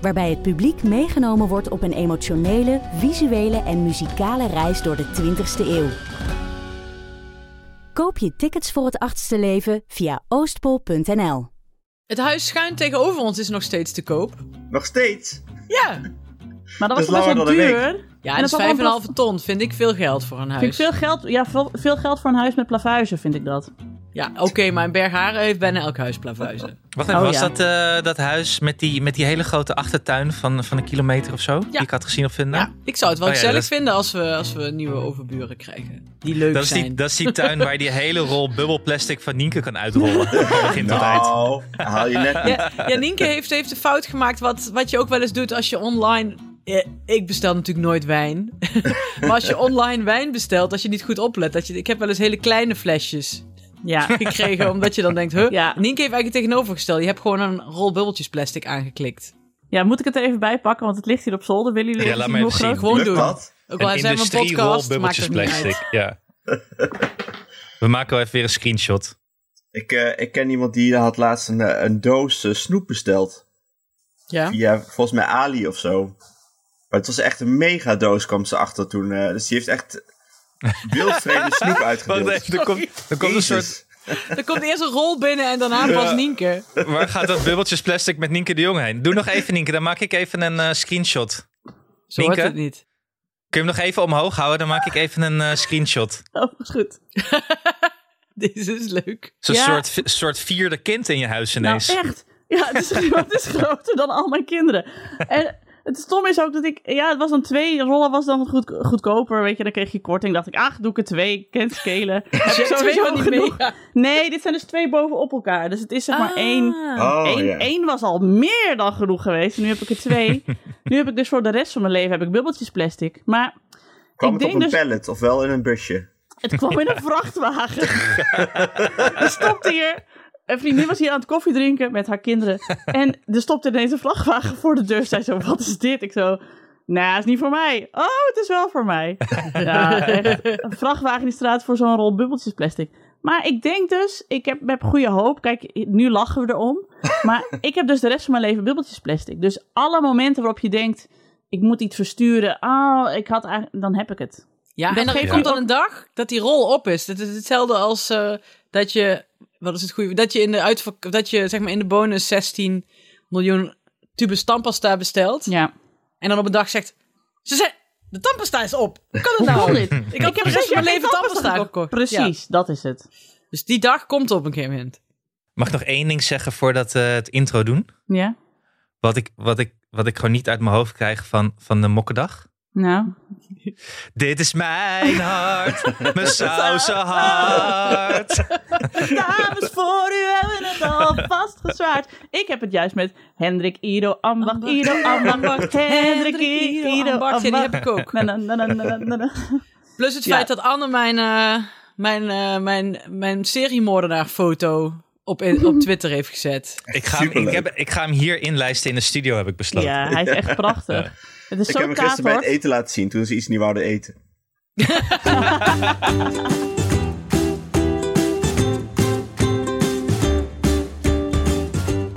Waarbij het publiek meegenomen wordt op een emotionele, visuele en muzikale reis door de 20ste eeuw. Koop je tickets voor het achtste leven via oostpol.nl. Het huis schuin tegenover ons is nog steeds te koop. Nog steeds? Ja. Maar dat Dat was is best wel duur. Ja, En dat is was wel 5,5 ton. Vind ik veel geld voor een Vind huis. ik veel geld, ja, veel, veel geld voor een huis met plavuizen, vind ik dat. Ja, oké, maar in Bergharen heeft bijna elk huis plavuizen. Wacht even, Oh, was ja. dat eh, dat huis met die, met die hele grote achtertuin van, van een kilometer of zo? Die ik had gezien op Vinden? Ja, ik zou het wel Oh ja, gezellig dat is- vinden als we, als we nieuwe overburen krijgen. Die leuk Dat is, zijn. die, dat is die tuin waar je die hele rol bubbelplastic van Nienke kan uitrollen. Van begin tot eind. Nou, haal je net niet. Ja, ja, Nienke heeft, heeft de fout gemaakt wat, wat je ook wel eens doet als je online... Ja, ik bestel natuurlijk nooit wijn. maar als je online wijn bestelt, als je niet goed oplet... Dat je, ik heb wel eens hele kleine flesjes Ja. gekregen, omdat je dan denkt... Huh? Ja. Nienke heeft eigenlijk tegenovergesteld. Je hebt gewoon een rol bubbeltjes plastic aangeklikt. ja, moet ik het er even bij pakken, want het ligt hier op zolder. Willen jullie Ja, even laat groot? zien. Gewoon Lukt doen. dat? Ook al Een zijn we een podcast, maakt bubbeltjes het niet uit. plastic. Ja. We maken wel even weer een screenshot. Ik, eh, ik ken iemand die had laatst een, eh, een doos eh, snoep besteld. Ja? Via volgens mij Ali of zo. Maar het was echt een mega doos, kwam ze achter toen. eh, dus die heeft echt wildvreemde snoep Wacht uitgedeeld. even, er komt, er komt een soort... Er komt eerst een rol binnen en daarna pas Nienke. Waar gaat dat bubbeltjes plastic met Nienke de Jong heen? Doe nog even Nienke, dan maak ik even een eh, screenshot. Zo wordt Nienke? het niet. Kun je hem nog even omhoog houden? Dan maak ik even een eh, screenshot. Oh, is goed. Deze is leuk. Zo'n Ja. soort, soort vierde kind in je huis ineens. Nou, echt. Ja, het is, het is groter dan al mijn kinderen. En het stom is ook dat ik... Ja, het was dan twee rollen, was dan goed, goedkoper. Weet je, dan kreeg je korting. dacht ik, ach, doe ik er twee. Kent skelen. Heb ik sowieso genoeg. Nee, dit zijn dus twee bovenop elkaar. Dus het is zeg maar één... Oh, Eén, ja. één was al meer dan genoeg geweest. Nu heb ik er twee. nu heb ik dus voor de rest van mijn leven heb ik bubbeltjes plastic. Maar Kwam ik het op een dus- pallet of wel in een busje? het kwam in een vrachtwagen. er stopte hier... Een vriendin was hier aan het koffie drinken met haar kinderen. En er stopte ineens een vrachtwagen voor de deur. Zij zo, wat is dit? Ik zo, nou, het is niet voor mij. Oh, het is wel voor mij. Ja, echt. Een vrachtwagen in de straat voor zo'n rol bubbeltjes plastic. Maar ik denk dus, ik heb, heb goede hoop. Kijk, nu lachen we erom. Maar ik heb dus de rest van mijn leven bubbeltjes plastic. Dus alle momenten waarop je denkt, ik moet iets versturen. Oh, ik had eigenlijk, dan heb ik het. Ja, Ben en er komt dan een dag dat die rol op is. Het is hetzelfde als eh, dat je, wat is het goede, dat je in de uitvak, dat je zeg maar in de bonus 16 miljoen tubes tandpasta bestelt. Ja. En dan op een dag zegt, ze de tandpasta is op. Hoe kan het nou? kon dit? Ik heb de rest van mijn leven tandpasta gekocht. Precies, dat is het. Dus die dag komt op een gegeven moment. Mag ik nog één ding zeggen voordat we het intro doen? Ja. Wat ik, wat ik, wat ik gewoon niet uit mijn hoofd krijg van, van de mokkendag. Nou. Dit is mijn hart, mijn sausen hart. Dames, voor u hebben het al vastgezwaard. Ik heb het juist met Hendrik, Ido, Ambacht, Ambacht. Ido, Ambacht, Hendrik, Ido, Ido, Ambacht. Ja, die heb ik ook. Na, na, na. Plus het Ja. feit dat Anne mijn, eh, mijn, eh, mijn, mijn seriemoordenaar foto op, in- op Twitter heeft gezet. Ik ga, hem, ik, heb, ik ga hem hier inlijsten in de studio, heb ik besloten. Ja, hij is echt prachtig. Het is Ik zo heb hem gisteren bij het eten laten zien toen ze iets niet wouden eten.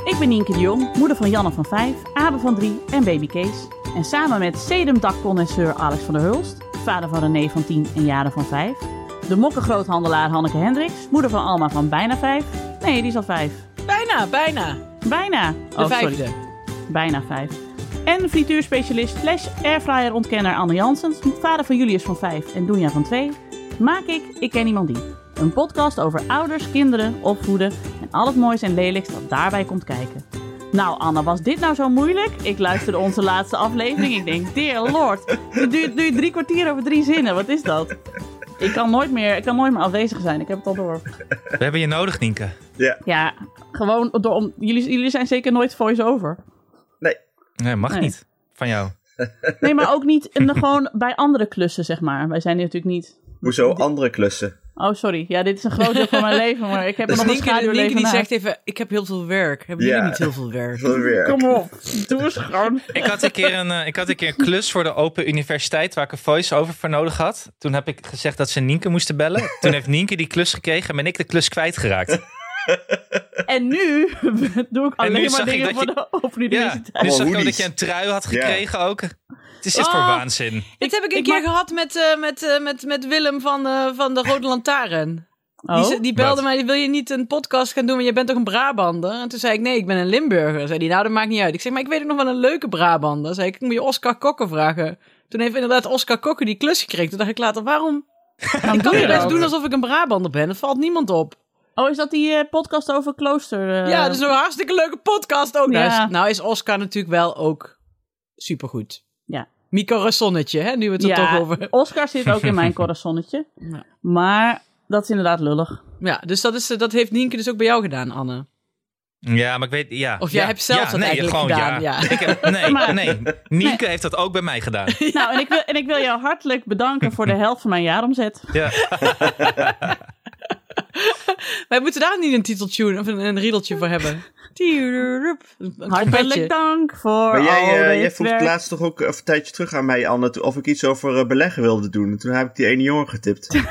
Ik ben Nienke de Jong, moeder van Janne van 5, Abe van 3 en baby Kees. En samen met sedumdakconnoisseur Alex van der Hulst, vader van René van 10 en Jaren van 5. De mokkengroothandelaar Hanneke Hendricks, moeder van Alma van bijna 5. Nee, die is al 5. Bijna, bijna. Bijna. De Oh, sorry. Bijna 5. En frituurspecialist slash airfryer ontkenner Anne Janssens, vader van Julius van 5 en Doenja van 2, maak ik Ik Ken Iemand Die. Een podcast over ouders, kinderen, opvoeden en al het moois en lelijks dat daarbij komt kijken. Nou Anne, was dit nou zo moeilijk? Ik luisterde onze laatste aflevering. Ik denk, dear lord, het duurt nu drie kwartier over drie zinnen. Wat is dat? Ik kan nooit meer, ik kan nooit meer afwezig zijn. Ik heb het al door. We hebben je nodig, Nienke. Ja, Ja, gewoon door, om, jullie, jullie zijn zeker nooit voice-over. Nee. Mag Nee. niet. Van jou. Nee, maar ook niet de, gewoon bij andere klussen, zeg maar. Wij zijn hier natuurlijk niet... Hoezo andere klussen? Oh, sorry. Ja, dit is een groot deel van mijn leven, maar ik heb er Dus nog een Nienke, Nienke schaduwleven die naast. zegt even, ik heb heel veel werk. Hebben Ja. jullie niet heel veel werk? Veel weer. Kom op, doe eens gewoon. Ik had, een keer een, eh, ik had een keer een klus voor de Open Universiteit waar ik een voice-over voor nodig had. Toen heb ik gezegd dat ze Nienke moesten bellen. Toen heeft Nienke die klus gekregen en ben ik de klus kwijtgeraakt. En nu doe ik En nu alleen maar ik dingen voor je- de Open Ja, Universiteit. nu zag ik ook dat je een trui had Ja. gekregen ook. Het is dit voor Oh. waanzin. Dit heb ik een Ik keer mag- gehad met, eh, met, eh, met, met Willem van, eh, van de Rode Lantaarn. Die, Oh, die belde Wat? mij, wil je niet een podcast gaan doen, want je bent toch een Brabander? En toen zei ik, nee, ik ben een Limburger. Zei die, nou, dat maakt niet uit. Ik zeg, maar ik weet ook nog wel een leuke Brabander. Zei ik, ik moet je Oscar Kokken vragen. Toen heeft inderdaad Oscar Kokken die klus gekregen. Toen dacht ik later, waarom? dan Ik kan doe je niet best dat. doen alsof ik een Brabander ben. Dat valt niemand op. Oh, is dat die eh, podcast over klooster? eh? ja, dat is een hartstikke leuke podcast ook. Nou, Ja. is, nou is Oscar natuurlijk wel ook supergoed. Ja. Mico Rassonnetje, hè, nu we het er ja, toch over Oscar zit ook in mijn corazonnetje. Ja. Maar dat is inderdaad lullig. Ja, dus dat, is, dat heeft Nienke dus ook bij jou gedaan, Anne. Ja, maar ik weet, ja. Of jij ja, hebt zelf ja, dat nee, eigenlijk gewoon, gedaan, ja. Ik heb, nee, Maar- nee. Nienke heeft dat ook bij mij gedaan. Nou, en ik, wil, en ik wil jou hartelijk bedanken voor de helft van mijn jaaromzet. Ja. Wij moeten daar niet een titeltune of een, een riedeltje voor hebben. Hartelijk dank voor Maar jij, al dit jij vroeg laatst toch ook even een tijdje terug aan mij, Anne, of ik iets over eh, beleggen wilde doen. En toen heb ik die ene jongen getipt.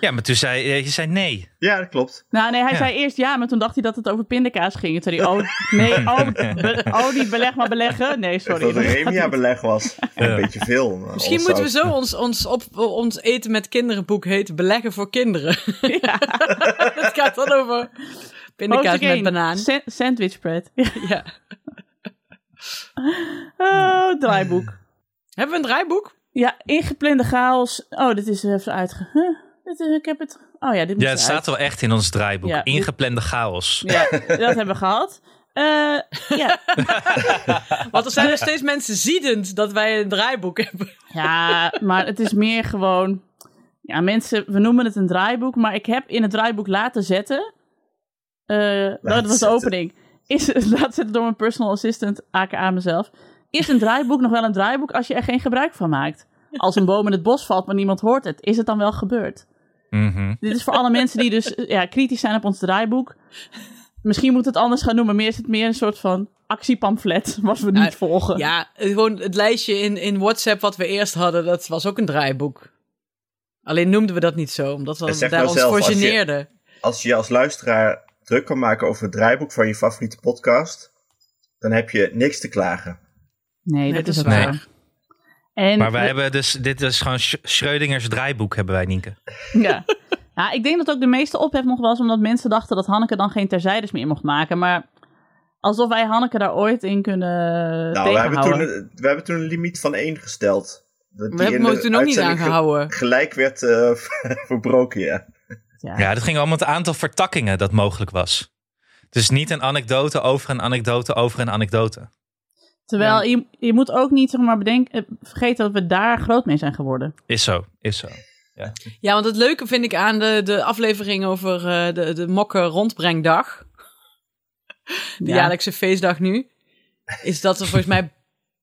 ja, maar toen zei eh, je zei nee. ja, dat klopt. Nou, nee, hij Ja. zei eerst ja, maar toen dacht hij dat het over pindakaas ging. Toen zei hij, oh, nee, oh, be- oh niet beleg, maar beleggen. Nee, sorry. dat er dat gaat Remia niet. beleg was. Een beetje veel. Misschien moeten we zo ons, ons, op, ons eten met kinderen boek heten Beleggen voor kinderen. Ja. dat gaat dan over pindakaas met één, banaan. sa- sandwich spread. Ja. Oh, draaiboek. Hebben we een draaiboek? Ja, ingeplande chaos. Oh, dit is even uitge... Huh? Dit is, ik heb het... Oh ja, dit moet Ja, het eruit. staat wel echt in ons draaiboek. Ja. Ingeplande chaos. Ja, dat hebben we gehad. Eh, ja. Want er zijn nog steeds mensen ziedend dat wij een draaiboek hebben. ja, maar het is meer gewoon... Ja, mensen, we noemen het een draaiboek, maar ik heb in het draaiboek laten zetten... eh, dat was de opening. Is, laten zetten door mijn personal assistant, aka mezelf. Is een draaiboek nog wel een draaiboek als je er geen gebruik van maakt? Als een boom in het bos valt, maar niemand hoort het, is het dan wel gebeurd? Mhm. Dit is voor alle mensen die dus eh, ja, kritisch zijn op ons draaiboek. Misschien moet het anders gaan noemen. Meer is het meer een soort van actiepamflet wat we niet Ja, volgen. Ja, gewoon het lijstje in, in WhatsApp wat we eerst hadden, dat was ook een draaiboek. Alleen noemden we dat niet zo, omdat we daar nou ons zelf, voor als je- geneerden. Als je je als luisteraar druk kan maken over het draaiboek van je favoriete podcast, dan heb je niks te klagen. Nee, Nee, dat dat is waar. zo. En Maar wij we- hebben dus, dit is gewoon Sch- Schrödingers draaiboek hebben wij, Nienke. Ja. ja, ik denk dat ook de meeste ophef nog was omdat mensen dachten dat Hanneke dan geen terzijdes meer mocht maken. Maar alsof wij Hanneke daar ooit in kunnen Nou, we hebben, toen, we hebben toen een limiet van één gesteld. Die We hebben hem de toen ook niet aangehouden. Gelijk werd eh, verbroken, ja. Ja. Ja, dat ging om het aantal vertakkingen dat mogelijk was. Dus niet een anekdote over een anekdote over een anekdote. Terwijl je, je moet ook niet zeg maar, bedenken, eh, vergeten dat we daar groot mee zijn geworden. Is zo, is zo. Ja, want het leuke vind ik aan de, de aflevering over eh, de, de Mokken Rondbrengdag, de Ja. jaarlijkse feestdag nu, is dat er volgens mij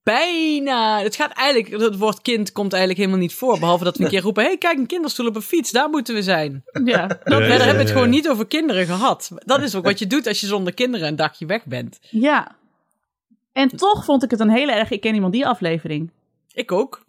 bijna... Het gaat eigenlijk... Het woord kind komt eigenlijk helemaal niet voor, behalve dat we een keer roepen... hey, kijk, een kinderstoel op een fiets, daar moeten we zijn. Ja, Verder hebben we het gewoon niet over kinderen gehad. Dat is ook wat je doet als je zonder kinderen een dagje weg bent. ja. En toch vond ik het een hele erg Ik ken iemand die aflevering. Ik ook.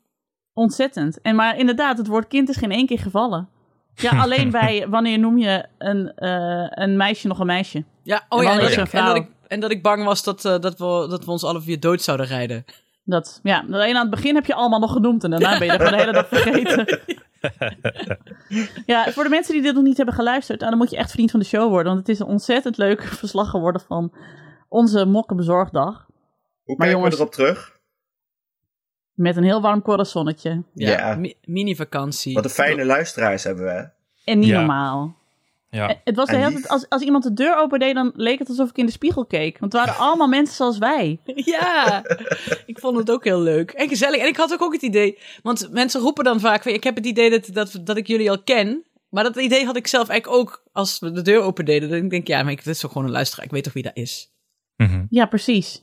Ontzettend. En maar inderdaad, het woord kind is geen één keer gevallen. Ja, alleen bij wanneer noem je een, eh, een meisje nog een meisje. Ja, oh ja, en dat, ik, een en, dat ik, en dat ik bang was dat, eh, dat, we, dat we ons alle vier dood zouden rijden. Dat, ja, alleen aan het begin heb je allemaal nog genoemd en daarna ben je de hele dag vergeten. ja, voor de mensen die dit nog niet hebben geluisterd, nou, dan moet je echt vriend van de show worden. Want het is een ontzettend leuk verslag geworden van onze mokkenbezorgdag. Hoe Maar kijken jongens- we erop terug? Met een heel warm corazonnetje. Ja, Ja. mi- mini-vakantie. Wat een fijne luisteraars hebben we. En niet Ja. normaal. Ja. En Het was de hele tijd, als, als iemand de deur opendeed, dan leek het alsof ik in de spiegel keek. Want het waren allemaal mensen zoals wij. Ja, ik vond het ook heel leuk en gezellig. En ik had ook, ook het idee, want mensen roepen dan vaak van, ik heb het idee dat, dat, dat ik jullie al ken. Maar dat idee had ik zelf eigenlijk ook als we de deur opendeden. Dan denk ik, ja, maar ik, dit is toch gewoon een luisteraar. Ik weet toch wie dat is. Mhm. Ja, precies.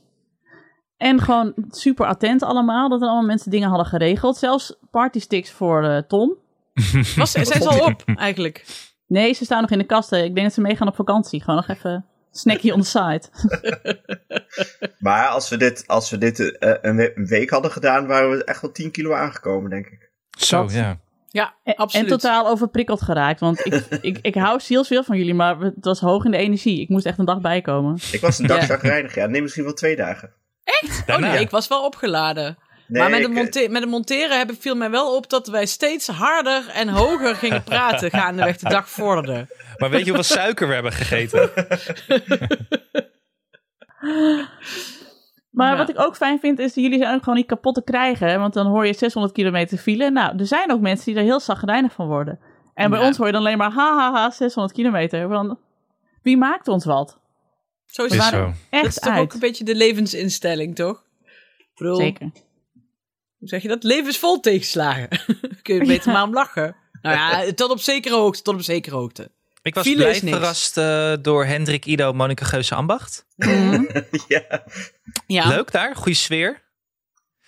En gewoon super attent allemaal. Dat er allemaal mensen dingen hadden geregeld. Zelfs partysticks voor eh, Tom. Was, zijn ze al op, eigenlijk? Nee, ze staan nog in de kasten. Ik denk dat ze meegaan op vakantie. Gewoon nog even snackje on the side. Maar als we dit, als we dit eh, een, we- een week hadden gedaan, waren we echt wel 10 kilo aangekomen, denk ik. Zo, Dat- ja. Ja, En, absoluut. en totaal overprikkeld geraakt. Want ik, ik, ik hou zielsveel van jullie, maar het was hoog in de energie. Ik moest echt een dag bijkomen. Ik was een dag Ja. ja. Nee, misschien wel twee dagen. Oh Daarna. nee, ik was wel opgeladen. Nee, maar met, het monte- met het monteren heb ik, viel mij wel op dat wij steeds harder en hoger gingen praten gaandeweg de dag vorderde. Maar weet je hoeveel suiker we hebben gegeten? Maar Ja. wat ik ook fijn vind, is dat jullie zijn ook gewoon niet kapot te krijgen. hè, Want dan hoor je 600 kilometer file. Nou, er zijn ook mensen die er heel zagrijnig van worden. En bij Ja. ons hoor je dan alleen maar, ha, ha, ha, 600 kilometer. Want wie maakt ons wat? Zo is het. Zo. Dat is echt toch ook een beetje de levensinstelling, toch? Bedoel, Zeker. hoe zeg je dat? Leven is vol tegenslagen. Kun je beter Ja. maar om lachen. Nou ja, tot op zekere hoogte, tot op zekere hoogte. Ik was File blij verrast eh, door Hendrik, Ido, Monika Geuze Ambacht. Mhm. ja. Ja, Leuk daar, goede sfeer.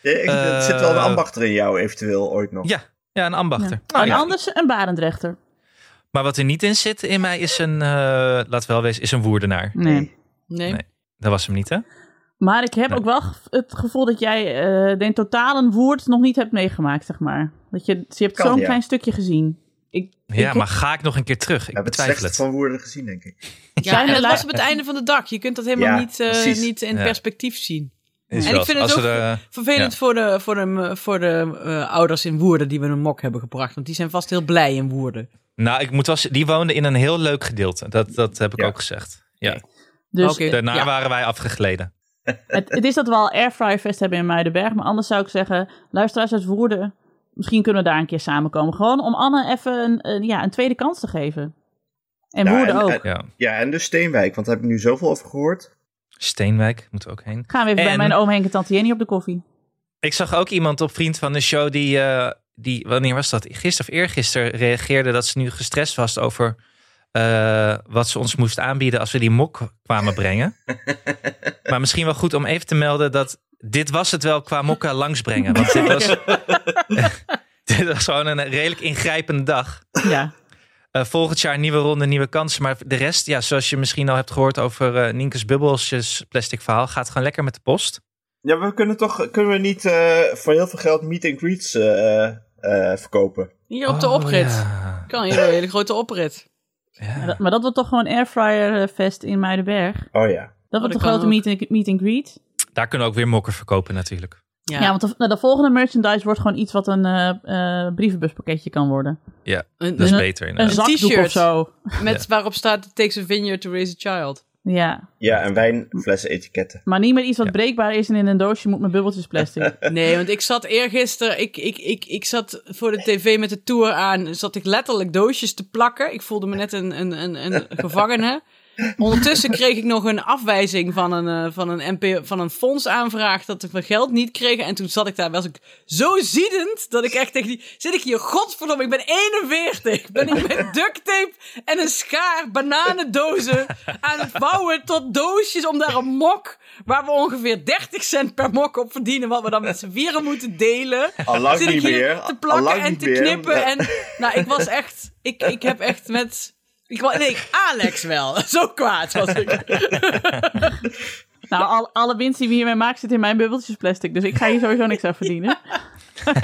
Ja, ik- Eh, er zit wel een ambachter in jou, eventueel, ooit nog. Ja, ja een ambachter. Ja. Nou en ja. anders een barendrechter. Maar wat er niet in zit in mij is een, eh laat wel wezen, is een woerdenaar. Nee. Nee. Nee. Dat was hem niet, hè? Maar ik heb Nee. ook wel het gevoel dat jij eh den totalen woord nog niet hebt meegemaakt, zeg maar. Dat je, je hebt zo'n ja. klein stukje gezien. Ik, Ja, ik- maar ga ik nog een keer terug? We Ik hebben het van woorden gezien, denk ik. Ja, en dat was op het einde van de dag. Je kunt dat helemaal Ja, niet, eh, niet in Ja. perspectief zien. Is En wel ik vind het ook we de- Vervelend Ja. voor de, voor de, voor de eh, ouders in Woerden die we een mok hebben gebracht. Want die zijn vast heel blij in Woerden. Nou, ik moet wel, z- die woonden in een heel leuk gedeelte. Dat, dat heb ik Ja. ook gezegd. Ja. Dus. Daarna Ja. waren wij afgegleden. het, het is dat we al Airfryer Fest hebben in Muidenberg. Maar anders zou ik zeggen, luisteraars uit Woerden, misschien kunnen we daar een keer samenkomen. Gewoon om Anne even een, een- ja, een tweede kans te geven. En Ja, Woerden en- ook. en- Ja. Ja, en dus Steenwijk, want daar heb ik nu zoveel over gehoord. Steenwijk moeten we ook heen. Gaan we even bij mijn oom Henk en tante Jenny op de koffie. Ik zag ook iemand op Vriend van de Show die, eh, die wanneer was dat? Gisteren of eergisteren reageerde dat ze nu gestrest was over eh, wat ze ons moest aanbieden als we die mok kwamen brengen. maar misschien wel goed om even te melden dat dit was het wel qua mokken langsbrengen. Want dit was, dit was gewoon een redelijk ingrijpende dag. Ja, Eh, volgend jaar nieuwe ronde, nieuwe kansen. Maar de rest, ja, zoals je misschien al hebt gehoord over eh Nienke's bubbelsjes plastic verhaal, gaat gewoon lekker met de post. Ja, we kunnen toch kunnen we niet eh, voor heel veel geld meet and greets eh, eh, verkopen? Hier op de Oh, oprit. ja. Kan hier een hele grote oprit. Ja. maar dat, maar dat wordt toch gewoon Airfryer Fest in Muidenberg. Oh ja. Dat wordt dat de grote meet and, meet and greet. Daar kunnen we ook weer mokken verkopen natuurlijk. Ja, Ja, want de, nou, de volgende merchandise wordt gewoon iets wat een eh, eh, brievenbuspakketje kan worden. Ja, een, dat is een- beter. Een t-shirt. of zo. met waarop staat It takes a vineyard to raise a child. Ja, Ja, en wijnflessen etiketten. maar niet met iets wat Ja. breekbaar is en in een doosje moet met bubbeltjes plastic. Nee, want ik zat eergisteren, ik, ik, ik, ik zat voor de tv met de tour aan, zat ik letterlijk doosjes te plakken. Ik voelde me net een, een, een, een gevangene. Ondertussen kreeg ik nog een afwijzing van een, eh, van een, MP, van een fondsaanvraag dat ik mijn geld niet kreeg. En toen zat ik daar, was ik zo ziedend dat ik echt tegen die, zit ik hier, godverdomme, ik ben 41. Ben ik met duct tape en een schaar bananendozen aan het bouwen tot doosjes om daar een mok, waar we ongeveer 30 cent per mok op verdienen, wat we dan met z'n vieren moeten delen. Allang Zit ik niet hier meer. te plakken en te meer. knippen. En nou, ik was echt, ik, ik heb echt met, ik, nee, Alex wel. Zo kwaad was ik. nou, al, alle winst die we hiermee maken zit in mijn bubbeltjes plastic. Dus ik ga hier sowieso niks aan verdienen.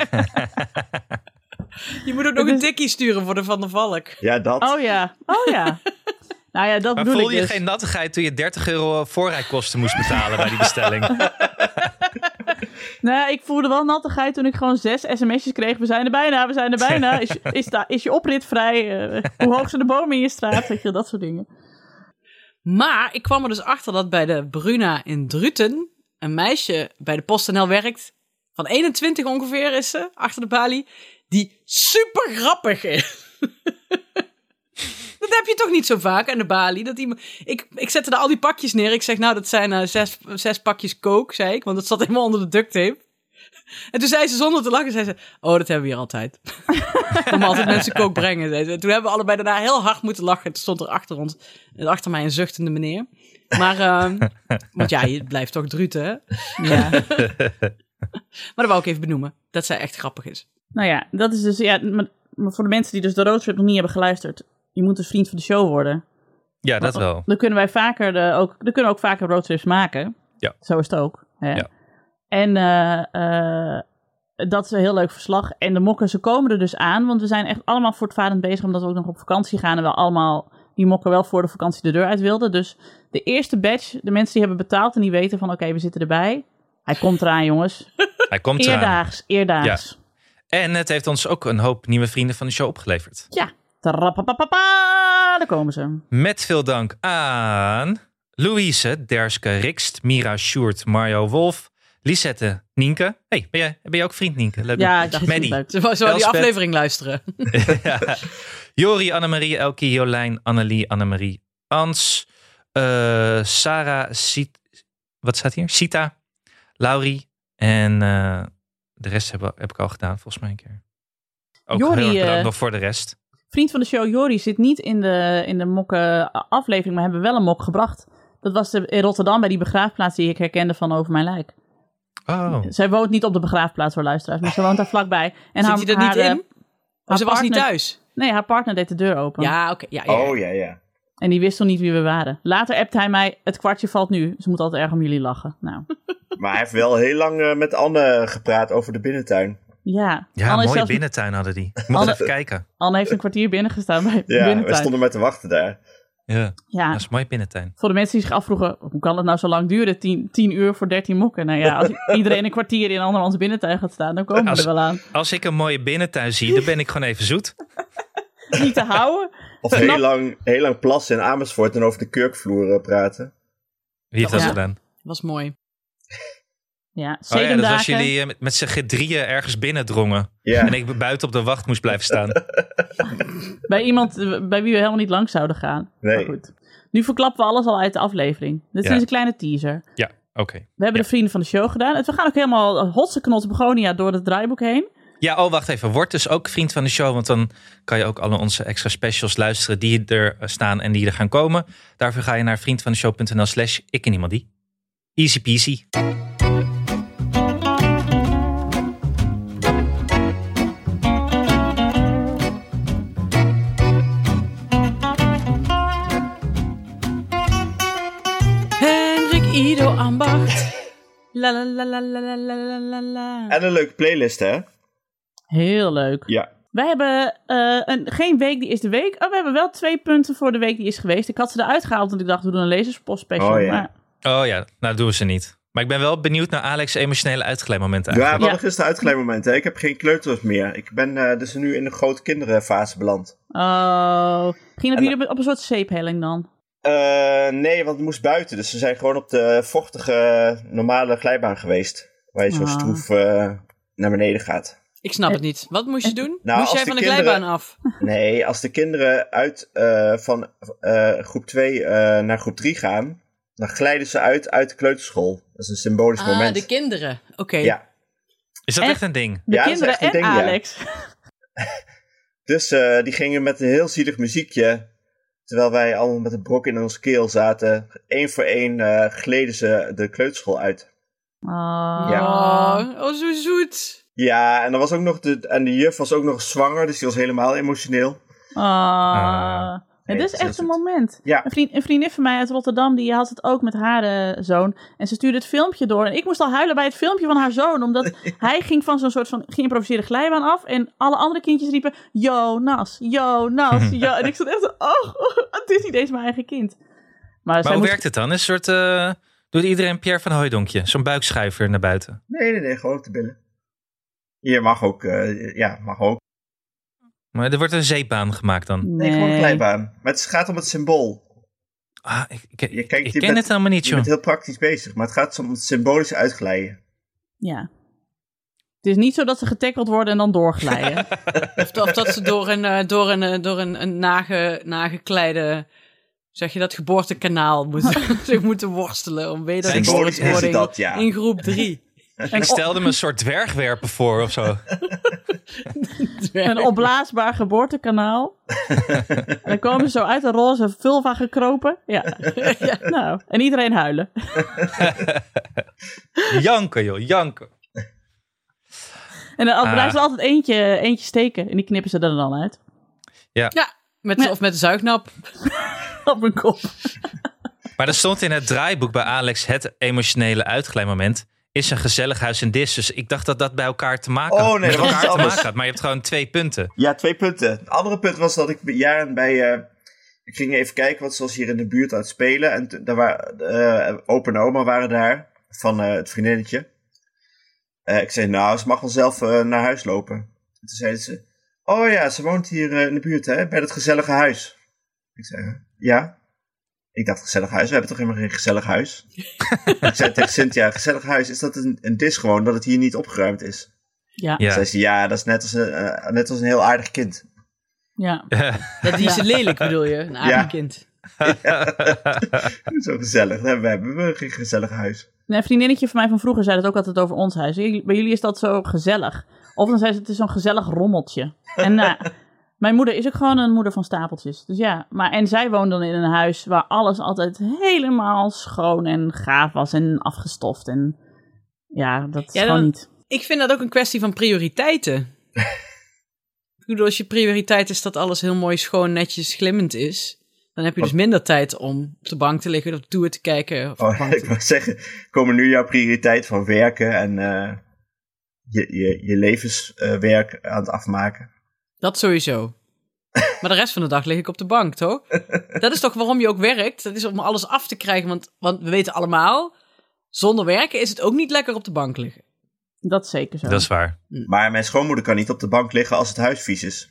Je moet ook nog een tikkie sturen voor de Van der Valk. Ja, dat. Oh ja, oh ja. Nou ja, dat Maar bedoel voelde ik je dus. geen nattigheid toen je 30 euro voorrijkosten moest betalen bij die bestelling? Nee, ik voelde wel nattigheid toen ik gewoon zes sms'jes kreeg. We zijn er bijna, we zijn er bijna. Is, is, da- is je oprit vrij? Eh, hoe hoog zijn de bomen in je straat? Weet je, dat soort dingen. Maar ik kwam er dus achter dat bij de Bruna in Druten een meisje bij de PostNL werkt. Van 21 ongeveer is ze, achter de balie. Die super grappig is. Dat heb je toch niet zo vaak aan de balie? Dat iemand... ik, ik zette er al die pakjes neer. Ik zeg, nou, dat zijn eh, zes, zes pakjes coke, zei ik. Want dat zat helemaal onder de duct tape. En toen zei ze zonder te lachen, zei ze, oh, dat hebben we hier altijd. Om altijd mensen kook brengen, zei ze. En toen hebben we allebei daarna heel hard moeten lachen. Toen stond er achter ons, achter mij een zuchtende meneer. Maar, ehm, want ja, je blijft toch druten, hè? Ja. Maar dat wou ik even benoemen, dat zij echt grappig is. nou ja, dat is dus, ja, maar maar voor de mensen die dus de roadtrip nog niet hebben geluisterd, je moet dus vriend van de show worden. Ja, dat wel. Dan kunnen wij vaker de, ook, dan kunnen we ook vaker roadtrips maken. Ja. Zo is het ook. Hè? Ja. En eh, eh, dat is een heel leuk verslag. En de mokken, ze komen er dus aan, want we zijn echt allemaal voortvarend bezig, omdat we ook nog op vakantie gaan en we allemaal die mokken wel voor de vakantie de deur uit wilden. Dus de eerste batch, de mensen die hebben betaald en die weten van oké, we zitten erbij. Hij komt eraan, jongens. Hij komt eraan. Eerdaags, eerdaags. En het heeft ons ook een hoop nieuwe vrienden van de show opgeleverd. Ja. Daar komen ze. Met veel dank aan Louise, Derske, Rikst, Mira, Sjoerd, Mario Wolf, Lisette, Nienke. hey, ben jij, ben jij ook vriend Nienke? Leuk. Ja, ik dacht, Maddie. leuk. Ze wou die aflevering luisteren. ja. Jori, Annemarie, Elkie, Jolijn, Annelie, Annemarie, Ans, eh, Sarah, Sit, wat staat hier? Sita, Laurie en eh, de rest heb, heb ik al gedaan, volgens mij een keer. Ook Jori, heel erg bedankt eh, nog voor de rest. Vriend van de show, Jori, zit niet in de, in de mokken aflevering, maar hebben wel een mok gebracht. Dat was de, in Rotterdam bij die begraafplaats die ik herkende van Over Mijn Lijk. Oh, Zij woont niet op de begraafplaats voor luisteraars, maar ze woont daar vlakbij. En Zit haar, hij er niet haar, eh, in? Oh, ze was niet thuis. Nee, haar partner deed de deur open. Ja, oké. Ja, ja, ja. Oh ja, ja. En die wist nog niet wie we waren. Later appt hij mij, het kwartje valt nu. Ze moet altijd erg om jullie lachen. Nou, Maar hij heeft wel heel lang eh, met Anne gepraat over de binnentuin. Ja. ja, Anne, is mooie zelfs- binnentuin hadden die. Ik mocht Anne- even kijken. Anne heeft een kwartier binnengestaan bij Ja, we binnentuin. stonden maar te wachten daar. Ja, Ja, dat is een mooie binnentuin. voor de mensen die zich afvroegen, hoe kan het nou zo lang duren? 10 10 uur voor 13 mokken. Nou ja, als iedereen een kwartier in andermans binnentuin gaat staan, dan komen we er wel aan. Als ik een mooie binnentuin zie, dan ben ik gewoon even zoet. Niet te houden. Of Snap- heel lang, heel lang plassen in Amersfoort en over de kurkvloer praten. Wie heeft dat Ja. gedaan? was mooi. Ja, Oh ja, dat was jullie eh, met, met z'n drieën ergens binnendrongen. Ja, En ik buiten op de wacht moest blijven staan. Bij iemand eh, bij wie we helemaal niet lang zouden gaan. Maar nee. goed. Nu verklappen we alles al uit de aflevering. Dit Ja. is een kleine teaser. Ja, oké. We hebben de vrienden van de show gedaan. En we gaan ook helemaal hotse knot begonia door het draaiboek heen. Ja, oh, wacht even. Word dus ook vriend van de show. Want dan kan je ook alle onze extra specials luisteren die er staan en die er gaan komen. Daarvoor ga je naar vriendvandeshow.nl slash ik en iemand die. Easy peasy. La la la la la la la la. En een leuke playlist, hè? Heel leuk. Ja. Wij hebben eh, een, geen week die is de week. Oh, we hebben wel twee punten voor de week die is geweest. Ik had ze eruit gehaald, want ik dacht, we doen een lezerspost special. Oh ja. Oh ja, nou doen we ze niet. Maar ik ben wel benieuwd naar Alex' emotionele uitgeleidmomenten. Ja, we hadden ja. gisteren uitgeleidmomenten. Ik heb geen kleuters meer. Ik ben eh, dus nu in de grote kinderenfase beland. Oh, ging dat en, op, een soort zeephelling dan? Eh, nee, want het moest buiten. Dus we zijn gewoon op de vochtige, normale glijbaan geweest. Waar je zo Ah. stroef eh, naar beneden gaat. Ik snap het niet. Wat moest je doen? Nou, moest jij van de kinderen- glijbaan af? Nee, als de kinderen uit eh, van eh, groep 2 eh, naar groep 3 gaan, dan glijden ze uit uit de kleuterschool. Dat is een symbolisch Ah, moment. de kinderen. Oké. Ja, Is dat En- echt een ding? De Ja, dat is kinderen echt een en ding, ja. Alex. dus eh, die gingen met een heel zielig muziekje, terwijl wij allemaal met een brok in onze keel zaten, één voor één eh, gleden ze de kleuterschool uit. Oh. Oh, oh, zo zoet. Ja, en, er was ook nog de, en de juf was ook nog zwanger, dus die was helemaal emotioneel. Oh. Ah. Ja, Nee, dit is echt een het. moment. Ja. Een, vriend, een vriendin van mij uit Rotterdam, die had het ook met haar eh, zoon. En ze stuurde het filmpje door. En ik moest al huilen bij het filmpje van haar zoon. Omdat hij ging van zo'n soort van geïmproviseerde glijbaan af. En alle andere kindjes riepen, yo, Nas, yo, Nas, yo. En ik zat echt zo, oh, het is niet eens mijn eigen kind. Maar, Maar hoe moest- werkt het dan? Is een soort... eh, doet iedereen Pierre van Hooidonkje? Zo'n buikschuiver naar buiten? Nee, nee, nee, gewoon op de billen. Hier mag ook, eh, ja, mag ook. Maar er wordt een zeepbaan gemaakt dan. Nee, gewoon een Nee. glijbaan. Maar het gaat om het symbool. Ah, ik, ik, Je kijkt, ik je ken bent- het helemaal niet, Je joh. bent heel praktisch bezig, maar het gaat om het symbolische uitglijden. Ja. Het is niet zo dat ze getackeld worden en dan doorglijden. Of, of dat ze door een, eh, door een, eh, door een, een nage, nagekleide, zeg je dat, geboortekanaal moeten, zich moeten worstelen om Symbolisch te is worden dat, ja. in groep drie. Ik stelde me een soort dwergwerpen voor of zo. Een opblaasbaar geboortekanaal. en dan komen ze zo uit de roze vulva gekropen. Ja. ja. Nou, en iedereen huilen. Janken joh, janken. En dan Ah. blijft er altijd eentje, eentje steken. En die knippen ze er dan uit. Ja, met, Nee. of met een zuignap. Op mijn kop. Maar er stond in het draaiboek bij Alex het emotionele uitglijmoment is een gezellig huis en dis. Dus ik dacht dat dat bij elkaar te maken, Oh, nee, met elkaar te maken had. Maar je hebt gewoon twee punten. Ja, twee punten. Het andere punt was dat ik jaren bij... eh, ik ging even kijken wat ze was hier in de buurt aan het spelen. En daar waren, eh opa en oma waren daar, van eh, het vriendinnetje. Eh, ik zei, nou, ze mag wel zelf eh, naar huis lopen. En toen zeiden ze, oh ja, ze woont hier eh, in de buurt, hè, bij dat gezellige huis. Ik zei, ja. Ik dacht, gezellig huis? We hebben toch helemaal geen gezellig huis? ik zei tegen Cynthia, gezellig huis, is dat een, een dis gewoon, dat het hier niet opgeruimd is? Ja. Ja. Zei ze, ja, dat is net als een, eh, net als een heel aardig kind. ja. Dat die is lelijk bedoel je, een aardig Ja. kind. Zo gezellig. Nee, we hebben geen gezellig huis. Een vriendinnetje van mij van vroeger zei dat ook altijd over ons huis. Jullie- Bij jullie is dat zo gezellig. Of dan zei ze, het is zo'n gezellig rommeltje. En nou, mijn moeder is ook gewoon een moeder van stapeltjes. Dus ja, maar en zij woonde dan in een huis waar alles altijd helemaal schoon en gaaf was en afgestoft. En ja, dat is Ja, gewoon dan- niet. Ik vind dat ook een kwestie van prioriteiten. ik bedoel, als je prioriteit is dat alles heel mooi, schoon, netjes, glimmend is... dan heb je dus minder tijd om op de bank te liggen, op de tour te kijken. Of Oh, ik wou zeggen, komen nu jouw prioriteit van werken en eh, je, je, je levenswerk aan het afmaken? Dat sowieso. Maar de rest van de dag lig ik op de bank, toch? Dat is toch waarom je ook werkt? Dat is om alles af te krijgen. Want, want we weten allemaal, zonder werken is het ook niet lekker op de bank liggen. Dat is zeker zo. Dat is waar. Maar mijn schoonmoeder kan niet op de bank liggen als het huis vies is.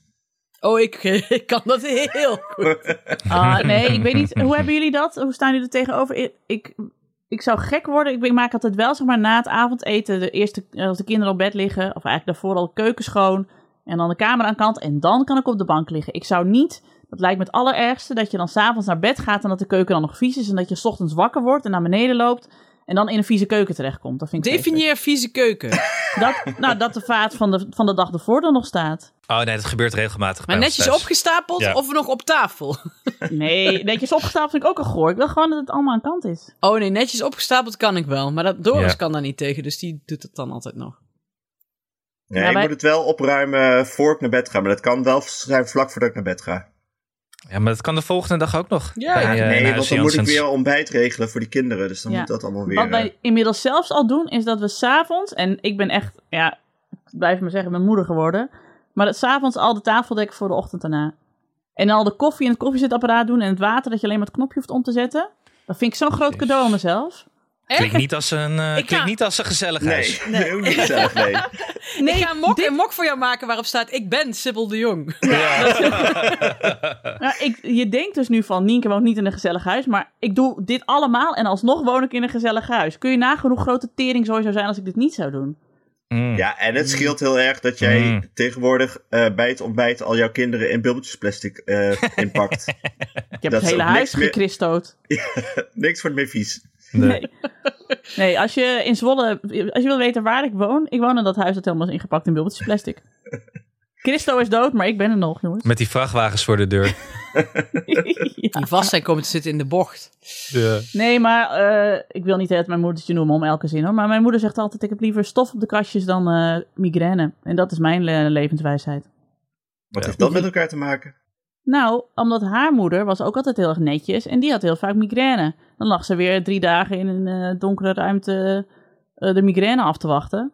Oh, ik, ik kan dat heel goed. Ah, nee, ik weet niet. Hoe hebben jullie dat? Hoe staan jullie er tegenover? Ik, ik, ik zou gek worden. Ik, ik maak altijd wel, zeg maar, na het avondeten, de eerste, als de kinderen op bed liggen, of eigenlijk daarvoor al de keuken schoon, en dan de kamer aan kant, en dan kan ik op de bank liggen. Ik zou niet, dat lijkt me het allerergste, dat je dan s'avonds naar bed gaat en dat de keuken dan nog vies is, en dat je 's ochtends wakker wordt en naar beneden loopt, en dan in een vieze keuken terechtkomt. Dat vind ik vreselijk. Definieer vieze keuken. Dat, nou, dat de vaat van de, van de dag ervoor er nog staat. Oh nee, dat gebeurt regelmatig Maar bij ons netjes thuis. opgestapeld Ja. of nog op tafel? Nee, netjes opgestapeld vind ik ook een goor. Ik wil gewoon dat het allemaal aan kant is. Oh nee, netjes opgestapeld kan ik wel. Maar dat, Doris Ja. kan daar niet tegen, dus die doet het dan altijd nog. Nee, Ja, ik moet het wel opruimen voor ik naar bed ga. Maar dat kan wel zijn vlak voordat ik naar bed ga. Ja, maar dat kan de volgende dag ook nog. Ja, Bij, ja. eh, nee, want dan moet ik weer ontbijt regelen voor die kinderen. Dus dan Ja. moet dat allemaal weer... Wat eh, wij inmiddels zelfs al doen, is dat we s'avonds, en ik ben echt, ja, ik blijf maar zeggen, mijn moeder geworden, maar dat s'avonds al de tafel dekken voor de ochtend daarna. En al de koffie in het koffiezetapparaat doen en het water, dat je alleen maar het knopje hoeft om te zetten. Dat vind ik zo'n groot cadeau aan mezelf. Klinkt niet als een, eh, Ik klinkt ga- niet als een gezellig Nee, huis. nee. gezellig, nee. Nee, ik ga een mok, dit- een mok voor jou maken waarop staat: Ik ben Sibyl de Jong. nou, ik, je denkt dus nu van, Nienke woont niet in een gezellig huis, maar ik doe dit allemaal en alsnog woon ik in een gezellig huis. Kun je nagaan hoe groot de tering zou zijn als ik dit niet zou doen? Mm. Ja, en het scheelt heel erg dat jij Mm. tegenwoordig eh, bij het ontbijt al jouw kinderen in bubbeltjesplastic eh inpakt. Ik heb Dat het hele huis gechristoot. Niks wordt meer vies. Nee. nee, als je in Zwolle, als je wil weten waar ik woon, ik woon in dat huis dat helemaal is ingepakt in bubbeltjes plastic. Christo is dood, maar ik ben er nog, jongens. Met die vrachtwagens voor de deur. Ja. Die vast zijn komen te zitten in de bocht. Ja. Nee, maar eh, ik wil niet het mijn moedertje noemen om elke zin hoor. Maar mijn moeder zegt altijd: ik heb liever stof op de kastjes dan eh, migraine. En dat is mijn levenswijsheid. Wat Ja. heeft dat met elkaar te maken? Nou, omdat haar moeder was ook altijd heel erg netjes en die had heel vaak migraine. Dan lag ze weer drie dagen in een eh, donkere ruimte eh, de migraine af te wachten.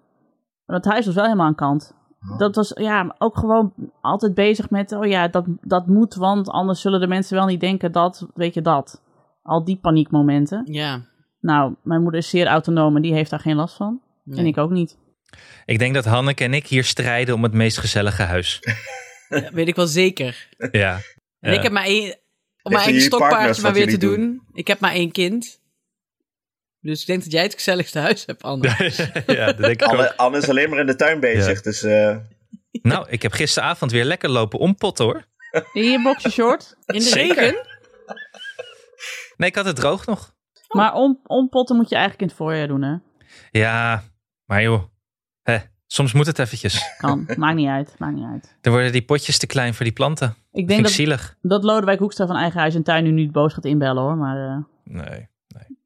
Maar het huis was wel helemaal aan kant. Dat was ja, ook gewoon altijd bezig met, oh ja, dat, dat moet, want anders zullen de mensen wel niet denken dat, weet je dat. Al die paniekmomenten. Ja. Nou, mijn moeder is zeer autonoom en die heeft daar geen last van. Nee. En ik ook niet. Ik denk dat Hanneke en ik hier strijden om het meest gezellige huis. Weet ik wel zeker. Ja. En Ja. ik heb maar één, om mijn eigen stokpaardje maar weer te doen. Ik heb maar één kind. Dus ik denk dat jij het gezelligste huis hebt, Anne. ja, dat denk ik ook. Anne, Anne is alleen maar in de tuin bezig, Ja. dus eh, Nou, ik heb gisteravond weer lekker lopen ompotten hoor. In je boxje short. In de Zeker. regen? Nee, ik had het droog nog. Maar om, ompotten moet je eigenlijk in het voorjaar doen, hè? Ja, Maar joh, hè, soms moet het eventjes. Kan, maakt niet uit, maakt niet uit. Dan worden die potjes te klein voor die planten. Ik denk ik dat, zielig. dat Lodewijk Hoekstra van Eigen Huis en Tuin nu niet boos gaat inbellen hoor, maar... eh, Nee, nee.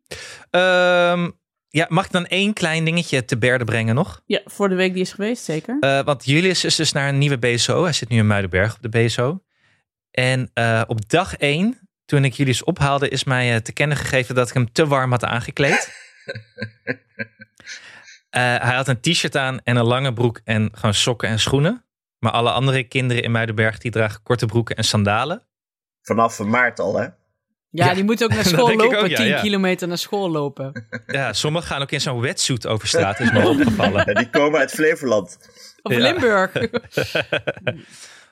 Ehm, ja, mag ik dan één klein dingetje te berde brengen nog? ja, voor de week die is geweest, zeker. Eh, want Julius is dus naar een nieuwe BSO. Hij zit nu in Muidenberg op de BSO. En eh, op dag één, toen ik Julius ophaalde, is mij te kennen gegeven dat ik hem te warm had aangekleed. Eh, hij had een t-shirt aan en een lange broek en gewoon sokken en schoenen. Maar alle andere kinderen in Muidenberg die dragen korte broeken en sandalen. Vanaf maart al, hè? Ja, Ja, die moeten ook naar school lopen. ook, ja, 10 ja. kilometer naar school lopen. Ja, sommigen gaan ook in zo'n wetsuit over straat, is me opgevallen. Ja, die komen uit Flevoland. Of Ja. Limburg.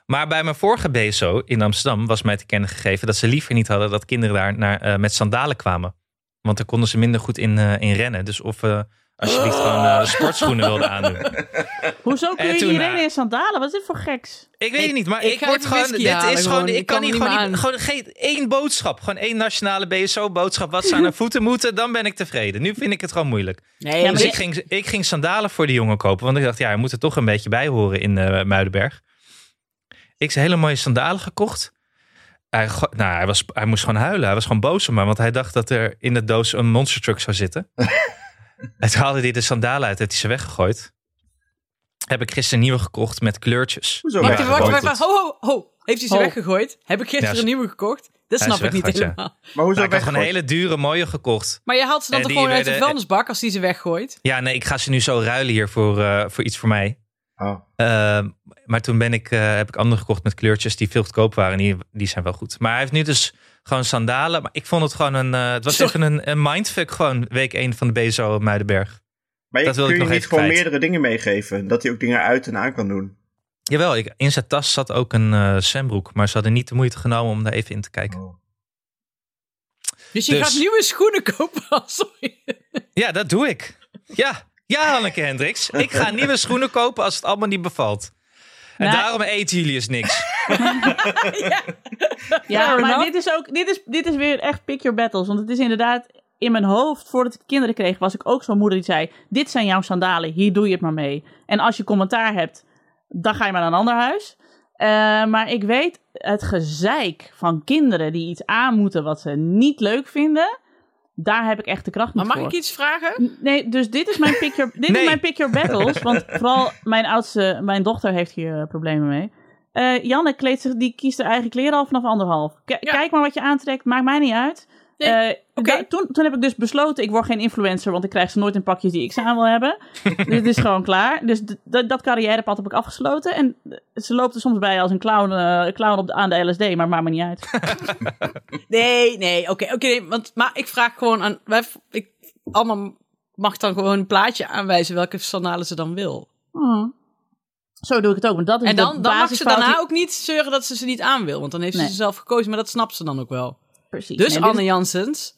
Maar bij mijn vorige BSO in Amsterdam was mij te kennen gegeven dat ze liever niet hadden dat kinderen daar naar, eh, met sandalen kwamen. Want dan konden ze minder goed in, eh, in rennen. Dus of eh alsjeblieft gewoon eh, sportschoenen wilden aandoen. Hoezo kun je toen, niet eh, in sandalen? Wat is dit voor geks? Ik weet het niet, maar ik ik, ga word gewoon. Dit is gewoon. gewoon. Ik Ik kan kan niet gewoon, niet niet, gewoon geen één boodschap. Gewoon één nationale BSO-boodschap. Wat ze aan hun voeten moeten, dan ben ik tevreden. Nu vind ik het gewoon moeilijk. Nee, Ja, maar Dus je- ik ging, ik ging sandalen voor die jongen kopen. Want ik dacht, ja, hij moet er toch een beetje bij horen in eh, Muidenberg. Ik heb hele mooie sandalen gekocht. Hij, nou, hij, was, hij moest gewoon huilen. Hij was gewoon boos op me. Want hij dacht dat er in de doos een monster truck zou zitten. en toen haalde hij de sandalen uit. Heeft hij ze weggegooid. Heb ik gisteren nieuwe gekocht met kleurtjes. Hoezo Wacht Ja, wacht wacht. Ho, ho, ho. Heeft hij ze Ho. weggegooid? Heb ik gisteren Ja, een nieuwe gekocht? Dat hij snap ik niet ja. helemaal. Maar hoezo Nou, ik had gewoon een hele dure mooie gekocht. Maar je haalt ze dan En toch die gewoon uit de vuilnisbak als die ze weggooit? Ja, nee, ik ga ze nu zo ruilen hier voor, eh, voor iets voor mij. Oh. Ehm, maar toen ben ik, eh, heb ik andere gekocht met kleurtjes die veel goedkoop waren. En die, die zijn wel goed. Maar hij heeft nu dus gewoon sandalen. Maar ik vond het gewoon een... eh, het was Sorry. even een, een mindfuck gewoon week 1 van de BSO Muidenberg. Maar je, Dat wil kun ik je nog niet even gewoon kwijt. meerdere dingen meegeven? Dat hij ook dingen uit en aan kan doen. Jawel, ik, in zijn tas zat ook een eh zwembroek. Maar ze hadden niet de moeite genomen om daar even in te kijken. Oh. Dus je Dus- gaat nieuwe schoenen kopen. Sorry. Ja, dat doe ik. Ja, ja Hanneke Hendricks. Ik ga nieuwe schoenen kopen als het allemaal niet bevalt. En Nou- daarom eet Julius niks. Ja, Fair maar dit is ook, dit is, dit is weer echt pick your battles. Want het is inderdaad, in mijn hoofd, voordat ik kinderen kreeg, was ik ook zo'n moeder die zei, dit zijn jouw sandalen, hier doe je het maar mee. En als je commentaar hebt, dan ga je maar naar een ander huis. Eh, maar ik weet het gezeik van kinderen die iets aan moeten wat ze niet leuk vinden, daar heb ik echt de kracht Maar niet mag voor. ik iets vragen? Nee, dus dit is mijn pick your, dit Nee. is mijn pick your battles. Want vooral mijn oudste, mijn dochter heeft hier eh, problemen mee. Eh, Janne kleedt zich, die kiest haar eigen kleren al vanaf anderhalf. K- Ja. Kijk maar wat je aantrekt, maakt mij niet uit. Nee, Eh, da- toen, toen heb ik dus besloten, ik word geen influencer, want ik krijg ze nooit in pakjes die ik ze aan wil hebben. Dit is gewoon klaar. Dus d- d- dat carrièrepad heb ik afgesloten. En eh, ze loopt er soms bij als een clown, eh, clown op de, aan de LSD, maar maakt me niet uit. Nee, nee, oké, oké. nee, want, maar ik vraag gewoon aan... Wij, ik, allemaal mag dan gewoon een plaatje aanwijzen welke sandalen ze dan wil. Hmm. Zo doe ik het ook, want dat is En de dan, dan mag ze daarna ook niet zeuren dat ze ze niet aan wil. Want dan heeft Nee. ze ze zelf gekozen, maar dat snapt ze dan ook wel. Precies. Dus Nee, dit is- Anne Janssens,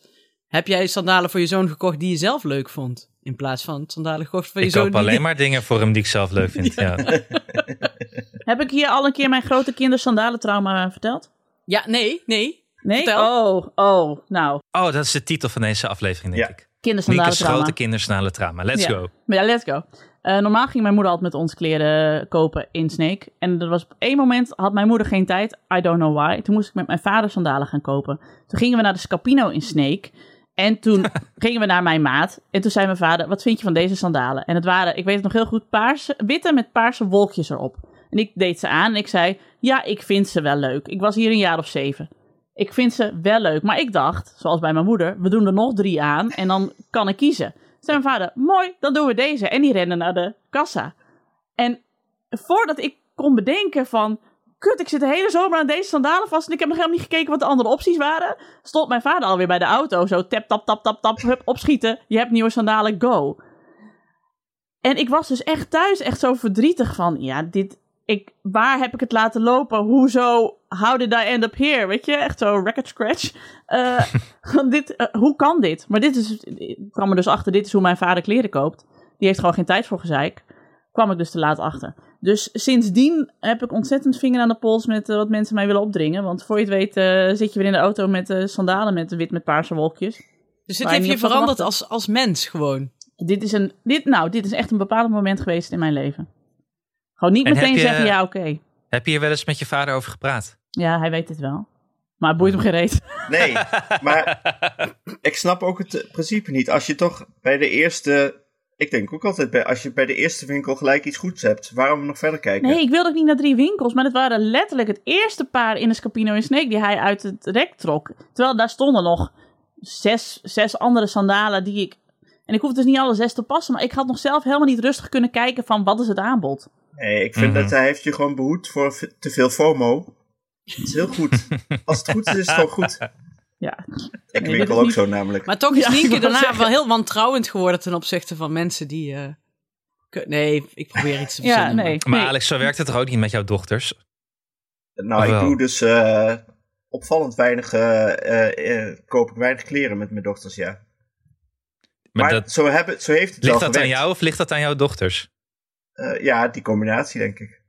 heb jij sandalen voor je zoon gekocht die je zelf leuk vond? In plaats van sandalen gekocht voor je Ik zoon koop die- alleen maar dingen voor hem die ik zelf leuk vind. Ja. Heb ik hier al een keer mijn grote kindersandalentrauma verteld? Ja, nee, nee. Nee? Vertel. Oh, oh, nou. Oh, dat is de titel van deze aflevering, denk Ja. ik. Mika's Kindersandalentrauma. grote kindersnale trauma. Let's Ja. go. Ja, let's go. Eh, normaal ging mijn moeder altijd met ons kleren kopen in Snake. En er was op één moment had mijn moeder geen tijd. I don't know why. Toen moest ik met mijn vader sandalen gaan kopen. Toen gingen we naar de Scapino in Snake. En toen gingen we naar mijn maat. En toen zei mijn vader, wat vind je van deze sandalen? En het waren, ik weet het nog heel goed, paarse, witte met paarse wolkjes erop. En ik deed ze aan en ik zei, ja, ik vind ze wel leuk. Ik was hier een jaar of zeven. Ik vind ze wel leuk. Maar ik dacht, zoals bij mijn moeder, we doen er nog drie aan en dan kan ik kiezen. Zei mijn vader, mooi, dan doen we deze. En die renden naar de kassa. En voordat ik kon bedenken van, kut, ik zit de hele zomer aan deze sandalen vast en ik heb nog helemaal niet gekeken wat de andere opties waren, stond mijn vader alweer bij de auto. Zo tap, tap, tap, tap, tap, hup, opschieten. Je hebt nieuwe sandalen, go. En ik was dus echt thuis echt zo verdrietig van, ja, dit, ik, waar heb ik het laten lopen? Hoezo? How did I end up here? Weet je, echt zo record scratch. Eh, dit, eh, hoe kan dit? Maar dit is, ik kwam er dus achter, dit is hoe mijn vader kleren koopt. Die heeft gewoon geen tijd voor gezeik. Kwam ik dus te laat achter. Dus sindsdien heb ik ontzettend vinger aan de pols met eh, wat mensen mij willen opdringen. Want voor je het weet zit je weer in de auto met sandalen met wit met paarse wolkjes. Dus dit heeft je veranderd als, als mens gewoon. Dit is, een, dit, nou, dit is echt een bepaald moment geweest in mijn leven. Gewoon niet En meteen je- zeggen, ja, oké. Heb je hier wel eens met je vader over gepraat? Ja, hij weet het wel. Maar het boeit hem geen reet. Nee, maar ik snap ook het principe niet. Als je toch bij de eerste. Ik denk ook altijd, bij, als je bij de eerste winkel gelijk iets goeds hebt, waarom nog verder kijken? Nee, ik wilde ook niet naar drie winkels. Maar het waren letterlijk het eerste paar in de Scapino en Snake die hij uit het rek trok. Terwijl daar stonden nog zes, zes andere sandalen die ik... En ik hoefde dus niet alle zes te passen. Maar ik had nog zelf helemaal niet rustig kunnen kijken van wat is het aanbod. Nee, ik vind Mhm. dat hij heeft je gewoon behoed voor te veel FOMO. Het is heel goed. Als het goed is, is het gewoon goed. Ja, Ik dat winkel ook niet- zo namelijk. Maar toch is Ja, Nienke daarna zeggen. wel heel wantrouwend geworden ten opzichte van mensen die... eh, nee, ik probeer iets te ja verzinnen. nee. Maar nee. Alex, zo werkt het toch ook niet met jouw dochters? Nou, ik Wel. doe dus eh, opvallend weinig, eh, eh, eh, koop ik weinig kleren met mijn dochters, ja. Maar, Maar, dat, zo, hebben, zo heeft het ligt wel dat aan jou of ligt dat aan jouw dochters? Eh, ja, die combinatie, denk ik.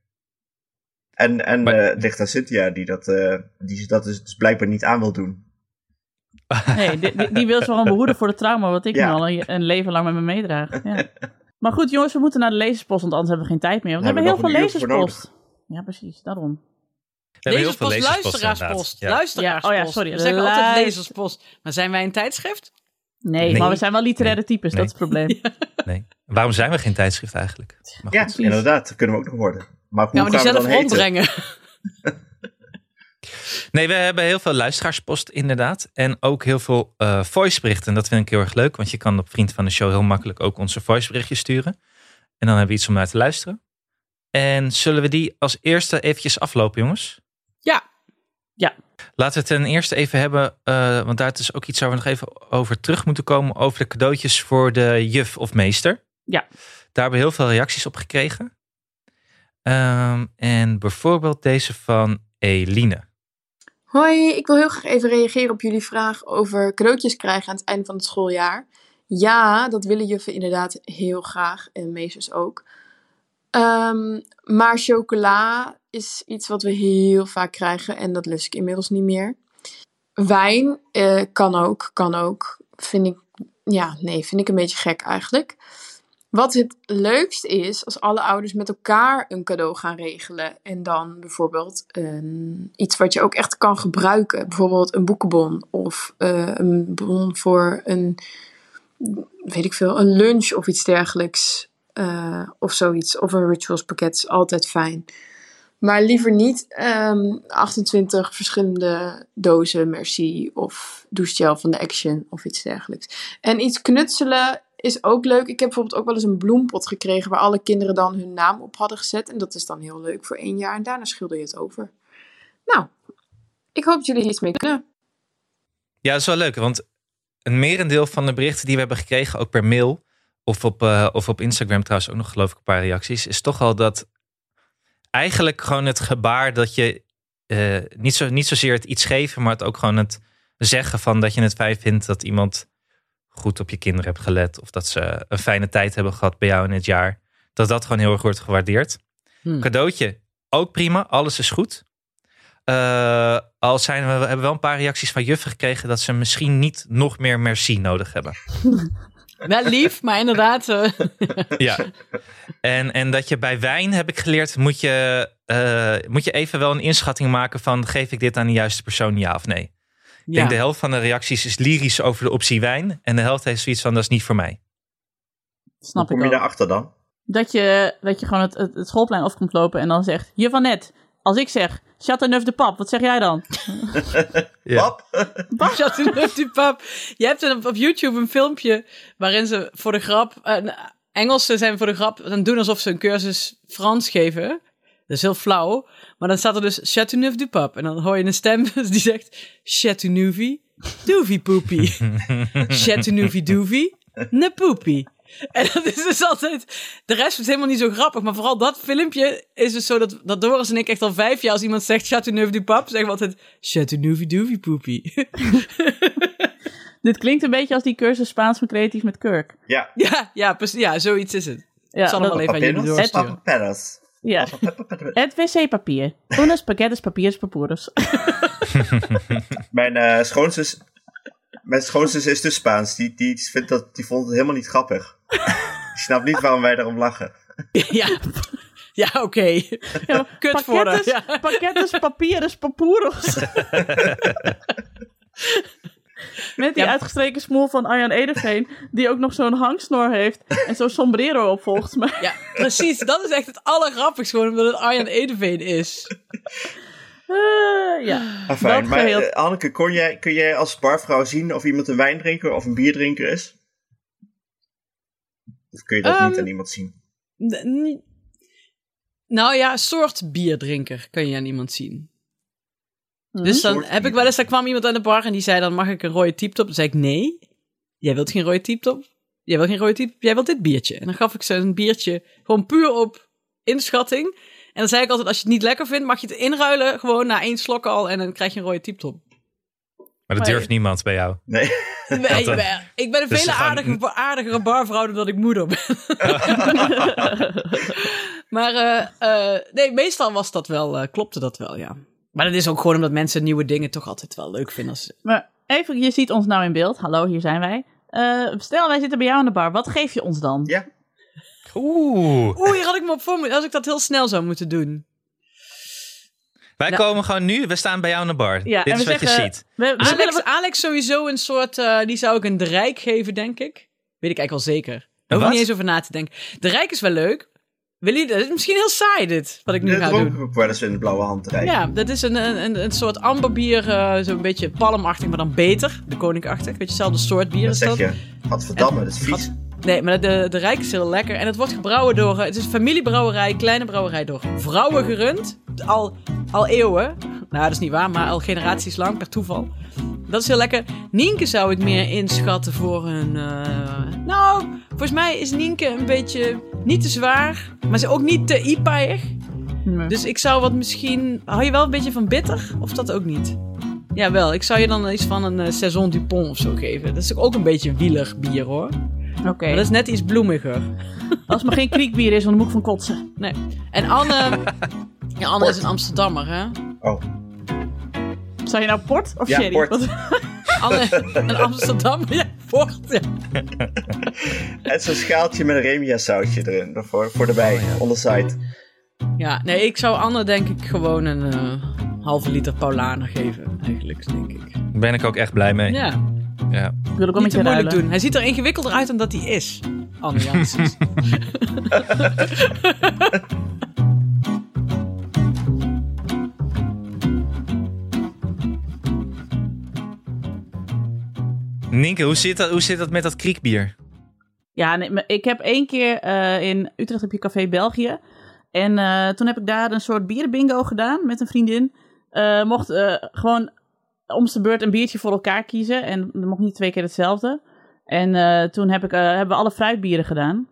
En, en Maar- eh, het ligt aan Cynthia, die dat, eh, die dat dus, dus blijkbaar niet aan wil doen. Nee, die, die- die wil ze gewoon behoeden voor het trauma wat ik Ja. nu al een, een leven lang met me meedraag. Ja. Maar goed, jongens, we moeten naar de lezerspost, want anders hebben we geen tijd meer. Want we hebben heel veel lezerspost. Ja, precies, daarom. We hebben heel veel Lezerspost, lezerspost luisteraarspost. Ja. Luisteraarspost. Ja, oh ja, sorry. We zeggen altijd lezerspost. Maar zijn wij een tijdschrift? Nee, Nee. maar we zijn wel literaire types, Nee. dat is het probleem. Nee. Waarom zijn we geen tijdschrift eigenlijk? Maar Ja, goed. inderdaad, dat kunnen we ook nog worden. Maar hoe Ja, maar die gaan we zelf rondbrengen. Nee, we hebben heel veel luisteraarspost inderdaad. En ook heel veel eh voiceberichten. Dat vind ik heel erg leuk. Want je kan op Vriend van de Show heel makkelijk ook onze voiceberichtjes sturen. En dan hebben we iets om naar te luisteren. En zullen we die als eerste eventjes aflopen, jongens? Ja. Ja. Laten we het ten eerste even hebben, eh, want daar is ook iets waar we nog even over terug moeten komen. Over de cadeautjes voor de juf of meester. Ja. Daar hebben we heel veel reacties op gekregen. Ehm, en bijvoorbeeld deze van Eline. Hoi, ik wil heel graag even reageren op jullie vraag over cadeautjes krijgen aan het einde van het schooljaar. Ja, dat willen juffen inderdaad heel graag en meesters ook. Ehm, maar chocola is iets wat we heel vaak krijgen en dat lust ik inmiddels niet meer. Wijn eh, kan ook, kan ook. Vind ik, ja, nee, vind ik een beetje gek eigenlijk. Wat het leukst is, als alle ouders met elkaar een cadeau gaan regelen. En dan bijvoorbeeld iets wat je ook echt kan gebruiken. Bijvoorbeeld een boekenbon of eh, een bon voor een, weet ik veel, een lunch of iets dergelijks. Eh, of zoiets. Of een rituals pakket is altijd fijn. Maar liever niet ehm 28 verschillende dozen Merci of douchegel van de Action of iets dergelijks. En iets knutselen is ook leuk. Ik heb bijvoorbeeld ook wel eens een bloempot gekregen waar alle kinderen dan hun naam op hadden gezet. En dat is dan heel leuk voor één jaar. En daarna schilder je het over. Nou, ik hoop dat jullie iets mee kunnen. Ja, dat is wel leuk, want een merendeel van de berichten die we hebben gekregen, ook per mail of op, eh, of op Instagram trouwens ook nog geloof ik een paar reacties, is toch al dat eigenlijk gewoon het gebaar dat je eh, niet, zo, niet zozeer het iets geven, maar het ook gewoon het zeggen van dat je het fijn vindt dat iemand goed op je kinderen hebt gelet of dat ze een fijne tijd hebben gehad bij jou in het jaar. Dat dat gewoon heel erg wordt gewaardeerd. Hmm. Cadeautje, ook prima, alles is goed. Eh, al zijn we, we hebben wel een paar reacties van juffen gekregen dat ze misschien niet nog meer merci nodig hebben. Wel lief, maar inderdaad. eh, Ja. En, en dat je bij wijn, heb ik geleerd, moet je, eh, moet je even wel een inschatting maken van geef ik dit aan de juiste persoon, ja of nee. Ik ja. denk de helft van de reacties is lyrisch over de optie wijn. En de helft heeft zoiets van dat is niet voor mij. Hoe Snap kom ik je daarachter dan? Dat je, dat je gewoon het, het, het schoolplein af komt lopen en dan zegt... Je van net, als ik zeg Chateauneuf de Pap, wat zeg jij dan? Ja. Pap? Chateauneuf du Pape. Je hebt een, op YouTube een filmpje waarin ze voor de grap... eh, Engelsen zijn voor de grap het doen alsof ze een cursus Frans geven. Dat is heel flauw. Maar dan staat er dus Chateauneuf du Pape. En dan hoor je een stem die zegt... Chateauneuf doovie poepie. Chateauneuf doovie ne poepie. En dat is dus altijd... De rest is helemaal niet zo grappig. Maar vooral dat filmpje is dus zo dat, dat Doris en ik echt al vijf jaar... als iemand zegt Chateauneuf du Pape... zeggen we altijd Chateauneuf doovie poepie. Dit klinkt een beetje als die cursus Spaans van Creatief met Kirk. Ja. Ja, ja, precies. Ja, zoiets is het. Ja, Ik zal hem wel even aan jullie doorsturen. Paperos. ja. Het wc-papier. Unos paquetes papiers papuros. Mijn eh schoonzus... Mijn schoonzus is dus Spaans. Die, die, vindt dat, die vond het helemaal niet grappig. Ik snap niet waarom wij daarom lachen. ja, ja oké. Ja, Kut voor ja. pakkettes, papieres, papoeros. Met die Ja. uitgestreken smoel van Arjan Ederveen, die ook nog zo'n hangsnor heeft en zo'n sombrero op volgens mij. Ja, precies. Dat is echt het allergrappigste gewoon, omdat het Arjan Edeveen is. Eh, ja. Ah, Maar geheel- eh, Anneke, kon jij, kun jij als barvrouw zien of iemand een wijndrinker of een bierdrinker is? Of kun je dat niet Ehm, aan iemand zien? Nou ja, een soort bierdrinker kan je aan iemand zien. Dus dan Soort heb ik wel eens, daar kwam iemand aan de bar en die zei dan, mag ik een rode typtop? Dan zei ik, nee. Jij wilt geen rode typtop? Jij wilt geen rode typtop? Jij wilt dit biertje. En dan gaf ik ze een biertje gewoon puur op inschatting. En dan zei ik altijd, als je het niet lekker vindt, mag je het inruilen gewoon na één slok al en dan krijg je een rode typtop. Maar dat Maar- durft niemand bij jou. Nee. Nee, dan? ik ben- ik ben een Dus veel gaan- aardige, aardigere barvrouw dan dat ik moeder ben. maar eh, eh, nee, meestal was dat wel, eh, klopte dat wel, ja. Maar dat is ook gewoon omdat mensen nieuwe dingen toch altijd wel leuk vinden. Als, Maar even, je ziet ons nou in beeld. Hallo, hier zijn wij. Eh, stel, wij zitten bij jou aan de bar. Wat geef je ons dan? Ja. Oeh. Oeh, hier had ik me op voor moeten- als ik dat heel snel zou moeten doen. Wij Nou- komen gewoon nu, we staan bij jou aan de bar. Ja, Dit en is we wat je ziet. We, we willen Alex, Alex sowieso een soort, eh, die zou ik een de Rijk geven, denk ik. Weet ik eigenlijk wel zeker. Daar hoef ik niet eens over na te denken. De Rijk is wel leuk. Wil je, dat is misschien heel saai dit, wat ik nu Dat ga doen. wel eens in de blauwe hand rijden. Ja, dat is een, een, een soort amberbier, eh zo'n beetje palmachtig, maar dan beter. De koninkachtig, weet je, hetzelfde soort bier Dan is zeg dat. je, dat is vies. Nee, maar de, de Rijk is heel lekker. En het wordt gebrouwen door, eh, het is een familiebrouwerij, kleine brouwerij door vrouwen gerund. Al, al eeuwen. Nou, dat is niet waar, maar al generaties lang, per toeval. Dat is heel lekker. Nienke zou ik meer inschatten voor een... eh, nou, volgens mij is Nienke een beetje niet te zwaar, maar ze ook niet te ipaig. Nee. Dus ik zou wat misschien... Hou je wel een beetje van bitter? Of dat ook niet? Ja, wel. Ik zou je dan iets van een eh, Saison Dupont of zo geven. Dat is ook een beetje wielig bier, hoor. Oké, dat is net iets bloemiger. als het maar geen kriekbier is, want dan moet ik van kotsen. Nee. En Anne... Ja, Anne is een Amsterdammer, hè? Oh, Zou je nou port of Ja, sherry? port. Wat- Anne, een Amsterdammer? Ja. Ja. en zo'n schaaltje met een remia sausje erin, voor, voor erbij, Oh, on the side. ja, nee, ik zou Anne denk ik gewoon een eh, halve liter Paulaner geven, eigenlijk, denk ik. Daar ben ik ook echt blij mee. Ja, Ja. Ik wil ook wel niet met te je moeilijk ruilen. doen. Hij ziet er ingewikkelder uit dan dat hij is. Anne Janssens. Nienke, hoe zit, dat, hoe zit dat met dat kriekbier? Ja, nee, ik heb één keer eh, in Utrecht heb je Café België. En eh, toen heb ik daar een soort bierenbingo gedaan met een vriendin. Eh, mocht eh, gewoon om de beurt een biertje voor elkaar kiezen. En er mocht niet twee keer hetzelfde. En eh, toen heb ik, eh, hebben we alle fruitbieren gedaan.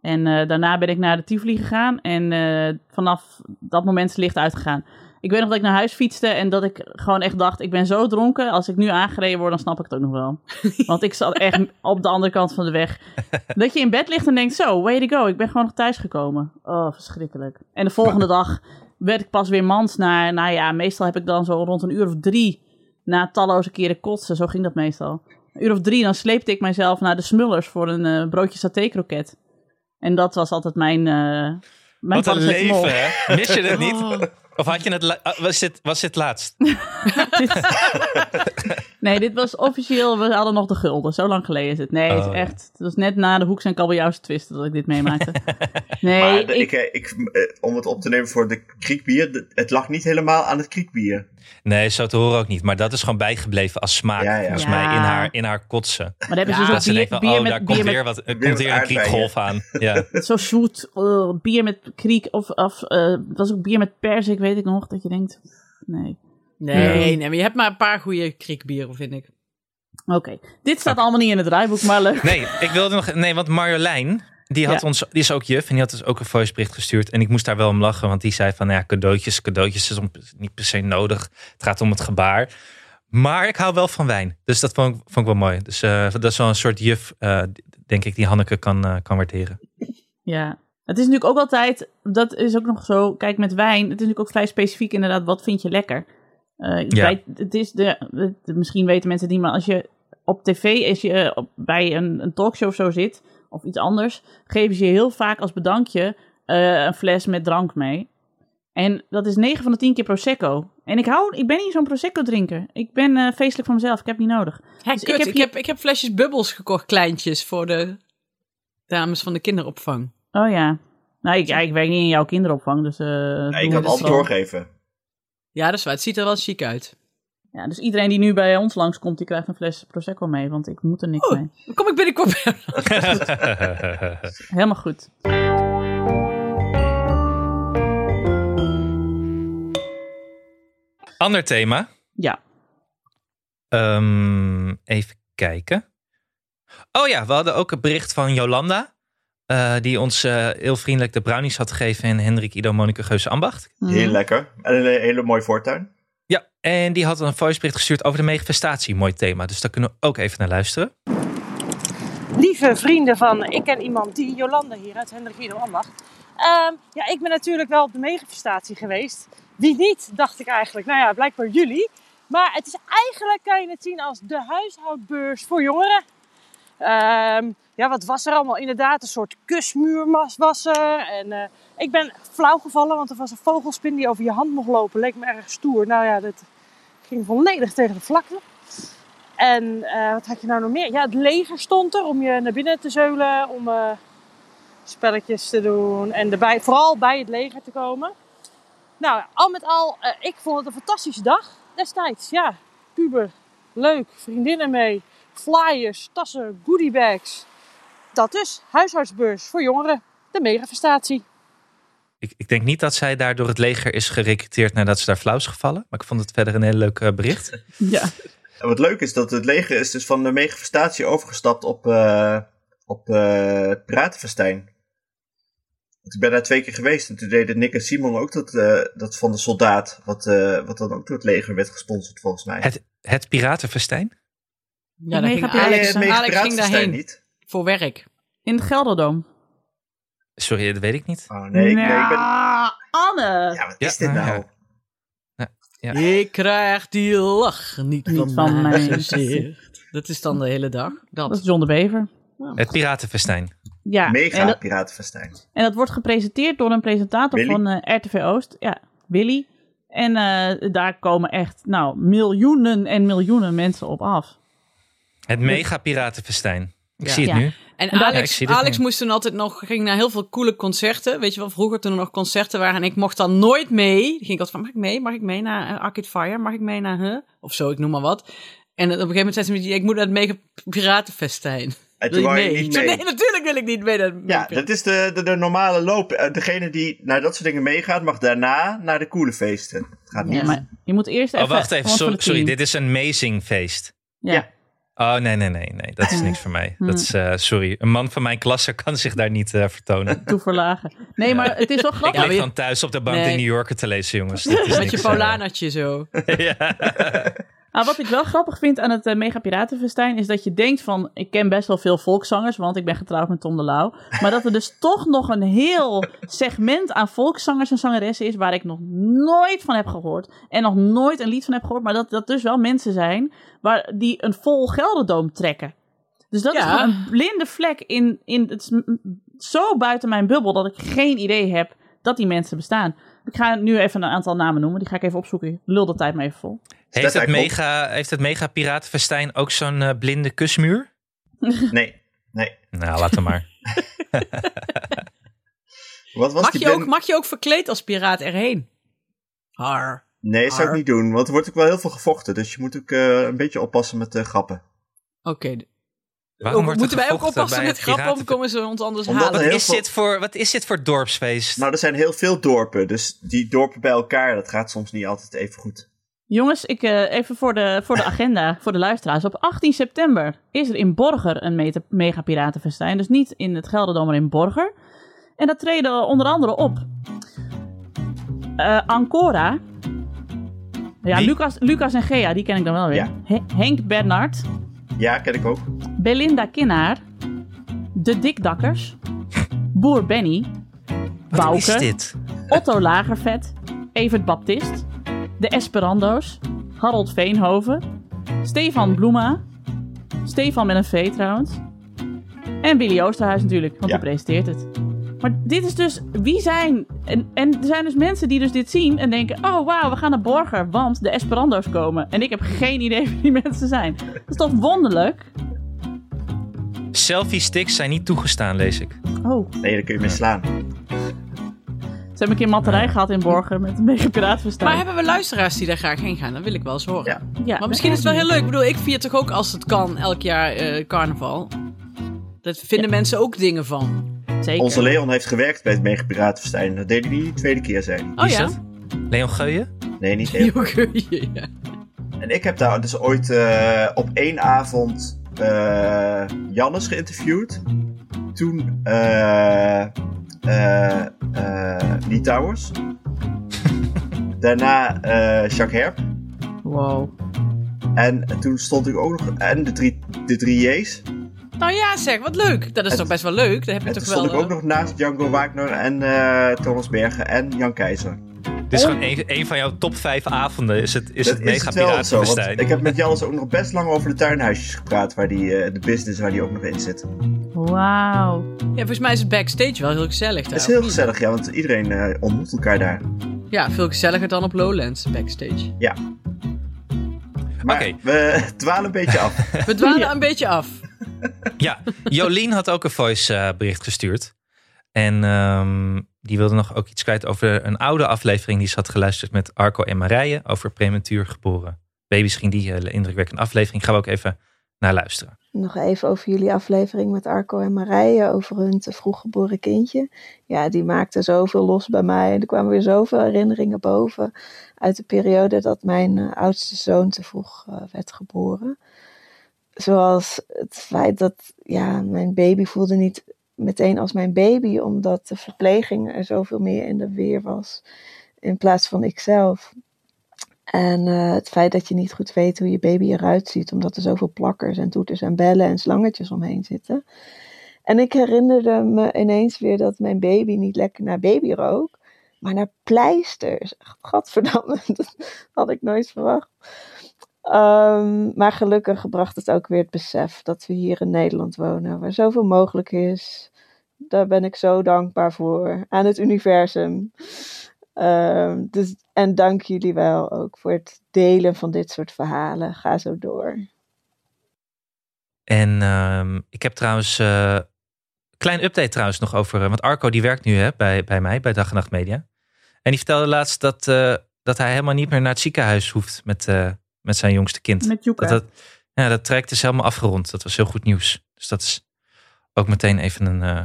En eh, daarna ben ik naar de Tivoli gegaan. En vanaf dat moment is het licht uitgegaan. Ik weet nog dat ik naar huis fietste en dat ik gewoon echt dacht... ik ben zo dronken, als ik nu aangereden word, dan snap ik het ook nog wel. Want ik zat echt op de andere kant van de weg. Dat je in bed ligt en denkt, zo, way to go, ik ben gewoon nog thuisgekomen. Oh, verschrikkelijk. En de volgende dag werd ik pas weer mans naar... Nou ja, meestal heb ik dan zo rond een uur of drie... na talloze keren kotsen, zo ging dat meestal. Een uur of drie, dan sleepte ik mijzelf naar de Smullers... voor een eh, broodje saté-kroket. En dat was altijd mijn... eh mijn Wat een leven, hè? Mis je het niet? Oh. Of had je het... ah, Was dit, was dit laatst? Nee, dit was officieel, we hadden nog de gulden. Zo lang geleden is het. Nee, het Oh, is echt. Het was net na de Hoeks en Kabeljauwse twist dat ik dit meemaakte. Nee, maar ik, ik, eh, ik, eh, om het op te nemen voor de kriekbier, het lag niet helemaal aan het kriekbier. Nee, zo te horen ook niet. Maar dat is gewoon bijgebleven als smaak. Ja, ja. Volgens Ja. mij in haar, in haar kotsen. maar dan hebben ze Ja, dus ook bier, oh, met, daar bier komt met weer, wat, er komt weer een kriekgolf aan. Ja. zo zoet, eh, bier met kriek of, of eh, het was ook bier met perzik, weet ik nog, dat je denkt, nee. Nee, nee, maar je hebt maar een paar goede kriekbieren, vind ik. Oké, dit staat allemaal niet in het draaiboek, maar leuk. Nee, ik wilde nog... Nee, want Marjolein, die, had Ja. ons, die is ook juf. En die had dus ook een voicebericht gestuurd. En ik moest daar wel om lachen. Want die zei van, ja, cadeautjes, cadeautjes is om- niet per se nodig. Het gaat om het gebaar. Maar ik hou wel van wijn. Dus dat vond ik, vond ik wel mooi. Dus eh, dat is wel een soort juf, eh, denk ik, die Hanneke kan, eh, kan waarderen. Ja. Het is natuurlijk ook altijd, dat is ook nog zo, kijk met wijn, het is natuurlijk ook vrij specifiek inderdaad, wat vind je lekker? Eh, Ja. bij, het is de, het- misschien weten mensen het niet, maar als je op tv, als je eh, op, bij een, een talkshow of zo zit, of iets anders, geven ze je heel vaak als bedankje eh, een fles met drank mee. En dat is 9 van de 10 keer Prosecco. En ik, hou, ik ben niet zo'n Prosecco drinker. Ik ben eh, feestelijk van mezelf. Ik heb niet nodig. Hè, Dus kut, ik ik, heb ik, heb, flesjes bubbels gekocht, kleintjes, voor de dames van de kinderopvang. Oh ja. Nou, ik, ja, ik werk niet in jouw kinderopvang, dus... eh ik kan het altijd wel. doorgeven. Ja, dat is waar. Het ziet er wel chic uit. Ja, dus iedereen die nu bij ons langskomt, die krijgt een fles Prosecco mee, want ik moet er niks Oh. mee. Dan kom ik binnenkort bij. Helemaal goed. Ander thema. Ja. Ehm, even kijken. Oh ja, we hadden ook een bericht van Jolanda. Eh, die ons eh, heel vriendelijk de brownies had gegeven in Hendrik Ido Monike Geuze Ambacht. Mhm. Heel lekker. En een hele mooie voortuin. Ja, en die had een voicebericht gestuurd over de manifestatie. Mooi thema, dus daar kunnen we ook even naar luisteren. lieve vrienden van Ik ken iemand die, Jolanda hier uit Hendrik Ido Ambacht. Ehm, ja, ik ben natuurlijk wel op de megafestatie geweest. Wie niet, dacht ik eigenlijk. Nou ja, blijkbaar jullie. Maar het is eigenlijk, kan je het zien als de huishoudbeurs voor jongeren. Ehm, ja, wat was er allemaal? Inderdaad, een soort kusmuur was- er. En eh, ik ben flauw gevallen, want er was een vogelspin die over je hand mocht lopen. Leek me erg stoer. Nou ja, dat ging volledig tegen de vlakte. En eh, wat had je nou nog meer? Ja, het leger stond er om je naar binnen te zeulen, om eh, spelletjes te doen en erbij, vooral bij het leger te komen. Nou, al met al, ik vond het een fantastische dag destijds. Ja, puber, leuk, vriendinnen mee, flyers, tassen, goodiebags. Dat dus, huishoudsbeurs voor jongeren, de megafestatie. Ik, ik denk niet dat zij daar door het leger is gerecruiteerd nadat ze daar flauw is gevallen. Maar ik vond het verder een heel leuk eh, bericht. Ja. En wat leuk is dat het leger is dus van de megafestatie overgestapt op, eh op eh het Piratenfestijn. Want ik ben daar twee keer geweest en toen deden Nick en Simon ook dat, eh, dat van de soldaat, wat, eh, wat dan ook door het leger werd gesponsord volgens mij. Het, het Piratenfestijn? Ja, daar ging Mega- Alex, het Alex ging daarheen niet. Voor werk. In het Gelderdoom. Sorry, dat weet ik niet. Oh nee, ik, nee, ik ben... Nou, Anne! Ja, wat Ja, is dit nou nou? ja. Ja. Ik krijg die lach niet, Niet van, van mijn gezicht. Dat is dan de hele dag. Dat Dat. is John de Bever. Het Piratenfestijn. Ja, Mega en dat, Piratenfestijn. en dat wordt gepresenteerd door een presentator Willy? van eh, RTV Oost. Ja, Willy. En eh, daar komen echt, nou, miljoenen en miljoenen mensen op af. Het mega Piratenfestijn. Ik Ja. zie het Ja. nu. En En daar- Ja, Alex, Alex moest toen altijd nog, ging naar heel veel coole concerten. Weet je wel, vroeger toen er nog concerten waren en ik mocht dan nooit mee. Dan ging ik altijd van, mag ik mee? Mag ik mee naar uh, Arcade Fire? Mag ik mee naar, huh? Of zo, ik noem maar wat. En op een gegeven moment zei ze, me, ik moet naar het mega piratenfestijn. En Wil toen je mee? niet. Nee, natuurlijk wil ik niet mee naar het Ja, dat is de, de, de normale loop. Eh, Degene die naar dat soort dingen meegaat, mag daarna naar de coole feesten. Het gaat niet. Ja, maar je moet eerst even... Oh, wacht even. Sorry, dit is een amazing feest. Ja. Ja. Oh, nee, nee, nee, nee. Dat is niks voor mij. Dat is, eh, sorry. Een man van mijn klasse kan zich daar niet eh, vertonen. toe verlagen. Nee, maar het is wel Ik grappig. lig je- dan thuis op de bank Nee. de New Yorker te lezen, jongens. Dit is Met niks, je eh, Paulanatje zo. ja. Nou, wat ik wel grappig vind aan het eh, Mega Piratenfestijn is dat je denkt van, ik ken best wel veel volkszangers, want ik ben getrouwd met Tom de Lauw. Maar dat er dus toch nog een heel segment aan volkszangers en zangeressen is waar ik nog nooit van heb gehoord. En nog nooit een lied van heb gehoord. Maar dat dat dus wel mensen zijn waar, die een vol Gelderdoom trekken. Dus dat is gewoon een blinde vlek in, in het is zo buiten mijn bubbel dat ik geen idee heb dat die mensen bestaan. Ik ga nu even een aantal namen noemen. Die ga ik even opzoeken. Lul de tijd maar even vol. Heeft, het mega, heeft het mega Piratenfestijn ook zo'n eh, blinde kusmuur? Nee, nee. Nou, laat hem maar. Wat was Mag die je, ook, mag je ook verkleed als piraat erheen? Har. Nee, zou ik niet doen. Want er wordt ook wel heel veel gevochten. Dus je moet ook eh, een beetje oppassen met de grappen. Oké. Waarom er Moeten wij ook oppassen met grappen, piraten- om komen ze ons anders Omdat halen? Wat is, veel- dit voor, wat is dit voor dorpsfeest? Nou, er zijn heel veel dorpen. Dus die dorpen bij elkaar, dat gaat soms niet altijd even goed. Jongens, ik, eh, even voor de, voor de agenda, voor de luisteraars. Op 18 september is er in Borger een meta- mega piratenfestijn. Dus niet in het Gelderdoom, maar in Borger. En dat treden onder andere op eh, Ancora. Ja, Wie? Lucas, Lucas en Gea, die ken ik dan wel weer. Ja. He- Henk Bernard, Ja, ken ik ook. Belinda Kinnaar, De Dikdakkers, Boer Benny, Wat Bouke. is dit? Otto Lagervet, Evert Baptist, de Esperando's, Harold Veenhoven, Stefan Bloema, Stefan met een V trouwens, En Willy Oosterhuis natuurlijk, want Ja. die presenteert het. Maar dit is dus, wie zijn... En, en er zijn dus mensen die dus dit zien en denken... Oh, wauw, we gaan naar Borger, want de Esperando's komen. En ik heb geen idee wie die mensen zijn. Dat is toch wonderlijk? Selfie sticks zijn niet toegestaan, lees ik. Oh, Nee, daar kun je mee slaan. Ze hebben een keer matterij gehad in Borger met een mega piratenfestijn. Maar hebben we luisteraars die daar graag heen gaan? Dat wil ik wel eens horen. Ja. ja, Maar misschien is het wel heel leuk. Ik bedoel, ik vier toch ook als het kan elk jaar eh, carnaval. Daar vinden mensen ook dingen van. Zeker. Onze Leon heeft gewerkt bij het Mega Piratenfestijn. Dat deed hij niet de tweede keer, zei hij. Oh is ja? dat? Leon Geuyen? Nee, niet heel. Joke, ja. En ik heb daar dus ooit eh, op één avond eh Jannes geïnterviewd. Toen eh Lee Towers. Daarna eh Jacques Herp. Wow. En toen stond ik ook nog... En de drie, de drie J's. Nou ja, zeg, wat leuk. Dat is En- toch best wel leuk. Daar heb je En toch toen wel... stond ik ook eh, nog naast Django Wagner en eh, Thomas Bergen en Jan Keizer. Dit is gewoon een, een van jouw top vijf avonden. Is het, is Dat het mega piratenfestijn? ik heb met Jannes ook nog best lang over de tuinhuisjes gepraat, waar die, eh, de business waar die ook nog in zit. Wauw. Ja, volgens mij is het backstage wel heel gezellig daar. Het is heel gezellig, ja, want iedereen eh, ontmoet elkaar daar. Ja, veel gezelliger dan op Lowlands backstage. Maar Oké. we dwalen een beetje af. We dwalen Ja. een beetje af. Ja, Jolien had ook een voice eh, bericht gestuurd. En ehm, die wilde nog ook iets kwijt over een oude aflevering die ze had geluisterd met Arco en Marije over prematuur geboren baby's. Ging die hele indrukwekkende aflevering. Gaan we ook even naar luisteren. Nog even over jullie aflevering met Arco en Marije over hun te vroeg geboren kindje. Ja, die maakte zoveel los bij mij. Er kwamen weer zoveel herinneringen boven uit de periode dat mijn eh, oudste zoon te vroeg eh, werd geboren. Zoals het feit dat ja, mijn baby voelde niet meteen als mijn baby, omdat de verpleging er zoveel meer in de weer was in plaats van ikzelf. En eh, het feit dat je niet goed weet hoe je baby eruit ziet, omdat er zoveel plakkers en toeters en bellen en slangetjes omheen zitten. En ik herinnerde me ineens weer dat mijn baby niet lekker naar baby rook, maar naar pleisters. Gadverdamme, dat had ik nooit verwacht. Ehm, maar gelukkig bracht het ook weer het besef dat we hier in Nederland wonen, waar zoveel mogelijk is. Daar ben ik zo dankbaar voor aan het universum. Ehm, dus, en dank jullie wel ook voor het delen van dit soort verhalen. Ga zo door. En ehm, ik heb trouwens eh klein update trouwens nog over. eh, Want Arco die werkt nu hè, bij, bij mij, bij Dag en Nacht Media. En die vertelde laatst dat, eh, dat hij helemaal niet meer naar het ziekenhuis hoeft met, met zijn jongste kind. Met. Dat, dat, ja, dat traject is helemaal afgerond. Dat was heel goed nieuws. Dus dat is ook meteen even een, eh,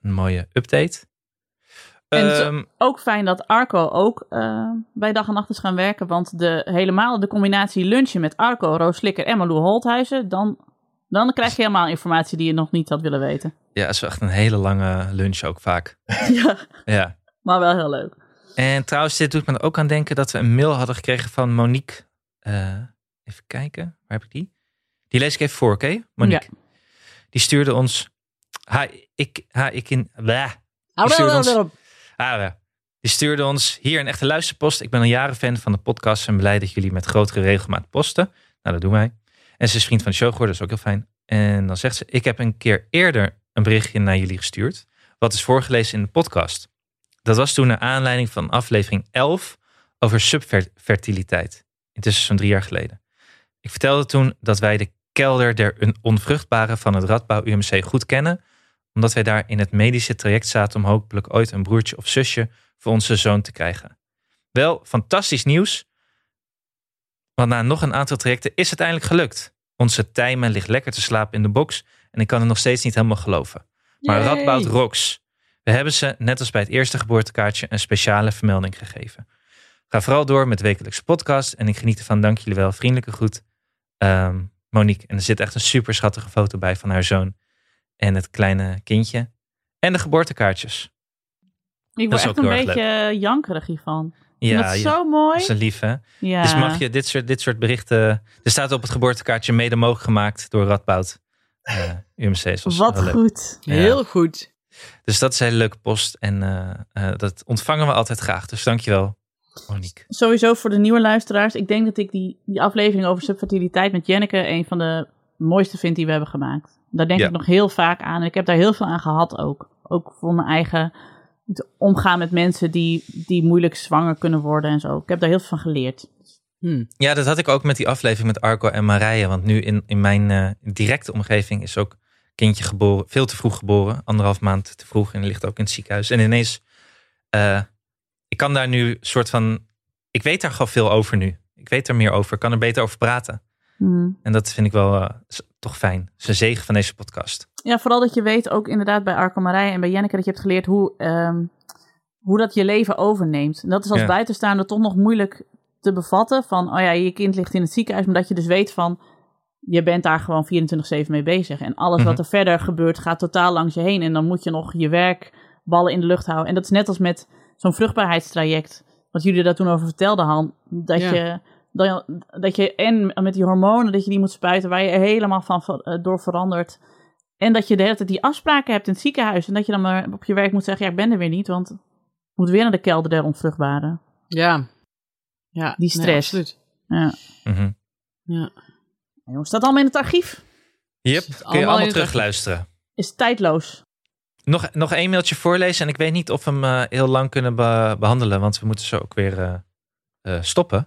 een mooie update. En Ehm, ook fijn dat Arco ook eh, bij dag en nacht is gaan werken. Want de, helemaal de combinatie lunchen met Arco, Roos Slikker en Malou Holthuizen. Dan, dan krijg je helemaal informatie die je nog niet had willen weten. ja, het is echt een hele lange lunch ook vaak. ja, Ja. maar wel heel leuk. En trouwens, dit doet me ook aan denken dat we een mail hadden gekregen van Monique. Eh, even kijken, waar heb ik die? Die lees ik even voor, oké? Monique. Die stuurde ons. Ha, ik, ha, ik in. Blah. Hou Die stuurde wel ons-. Ah. Die stuurde ons hier een echte luisterpost. Ik ben al jaren fan van de podcast en blij dat jullie met grotere regelmaat posten. Nou, dat doen wij. En ze is vriend van de show geworden, dat is ook heel fijn. En dan zegt ze, ik heb een keer eerder een berichtje naar jullie gestuurd. Wat is voorgelezen in de podcast. Dat was toen naar aanleiding van aflevering 11 over subfertiliteit. Intussen zo'n drie jaar geleden. Ik vertelde toen dat wij de kelder der onvruchtbare van het Radbouw UMC goed kennen omdat wij daar in het medische traject zaten om hopelijk ooit een broertje of zusje voor onze zoon te krijgen. Wel, fantastisch nieuws. Want na nog een aantal trajecten is het eindelijk gelukt. Onze Tijmen ligt lekker te slapen in de box en ik kan het nog steeds niet helemaal geloven. Maar Yay. Radboud rocks. We hebben ze, net als bij het eerste geboortekaartje, een speciale vermelding gegeven. Ga vooral door met wekelijkse podcast en ik geniet ervan. Dank jullie wel. Vriendelijke groet, ehm, Monique. En er zit echt een super schattige foto bij van haar zoon en het kleine kindje. En de geboortekaartjes. Ik word is echt ook een beetje jankerig hiervan. Ja, ja. zo mooi. Dat is een lief, hè? Ja. Dus mag je dit soort, dit soort berichten... Er staat op het geboortekaartje mede mogelijk gemaakt door Radboud. eh UMC. Is Wat goed. Ja. Heel goed. Dus dat is een hele leuke post. En eh, eh, dat ontvangen we altijd graag. Dus dankjewel, Monique. Sowieso voor de nieuwe luisteraars. Ik denk dat ik die, die aflevering over subfertiliteit met Jenneke een van de mooiste vind die we hebben gemaakt. Daar denk Ja. ik nog heel vaak aan. En ik heb daar heel veel aan gehad ook. Ook voor mijn eigen omgaan met mensen die, die moeilijk zwanger kunnen worden en zo. Ik heb daar heel veel van geleerd. Hm. Ja, dat had ik ook met die aflevering met Arco en Marije. Want nu in, in mijn eh, directe omgeving is ook kindje geboren, veel te vroeg geboren. Anderhalf maand te vroeg en ligt ook in het ziekenhuis. En ineens, eh, ik kan daar nu soort van, ik weet daar gewoon veel over nu. Ik weet er meer over, ik kan er beter over praten. Hmm. En dat vind ik wel eh, toch fijn. Het is een zegen van deze podcast. Ja, vooral dat je weet ook inderdaad bij Arco Marij en bij Jenneke dat je hebt geleerd hoe, ehm, hoe dat je leven overneemt. En dat is als Ja. buitenstaander toch nog moeilijk te bevatten. Van, oh ja, je kind ligt in het ziekenhuis, maar dat je dus weet van, je bent daar gewoon 24-7 mee bezig. En alles wat Mhm. er verder gebeurt gaat totaal langs je heen. En dan moet je nog je werkballen in de lucht houden. En dat is net als met zo'n vruchtbaarheidstraject. Wat jullie daar toen over vertelden, Han. Dat Ja. je... Dat, dat je en met die hormonen, dat je die moet spuiten, waar je er helemaal van eh, door verandert. En dat je de hele tijd die afspraken hebt in het ziekenhuis. En dat je dan maar op je werk moet zeggen, ja, ik ben er weer niet, want ik moet weer naar de kelder der onvruchtbare. Ja. ja. Die stress. Nee, absoluut. Ja. Mhm. Ja. Jongens, staat allemaal in het archief. Yep, kun je allemaal allemaal terugluisteren. Is tijdloos. Nog, nog één mailtje voorlezen. En ik weet niet of we hem eh, heel lang kunnen be- behandelen. Want we moeten zo ook weer eh, eh, stoppen.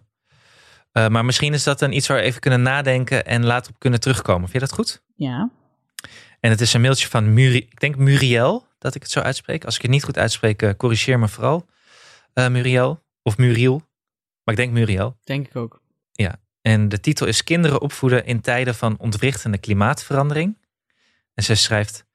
Maar misschien is dat een iets waar we even kunnen nadenken. En later op kunnen terugkomen. Vind je dat goed? Ja. En het is een mailtje van Muri, ik denk Muriel. Dat ik het zo uitspreek. Als ik het niet goed uitspreek, corrigeer me vooral. Muriel. Of Muriel. Maar ik denk Muriel. Denk ik ook. En de titel is Kinderen opvoeden in tijden van ontwrichtende klimaatverandering. En zij schrijft: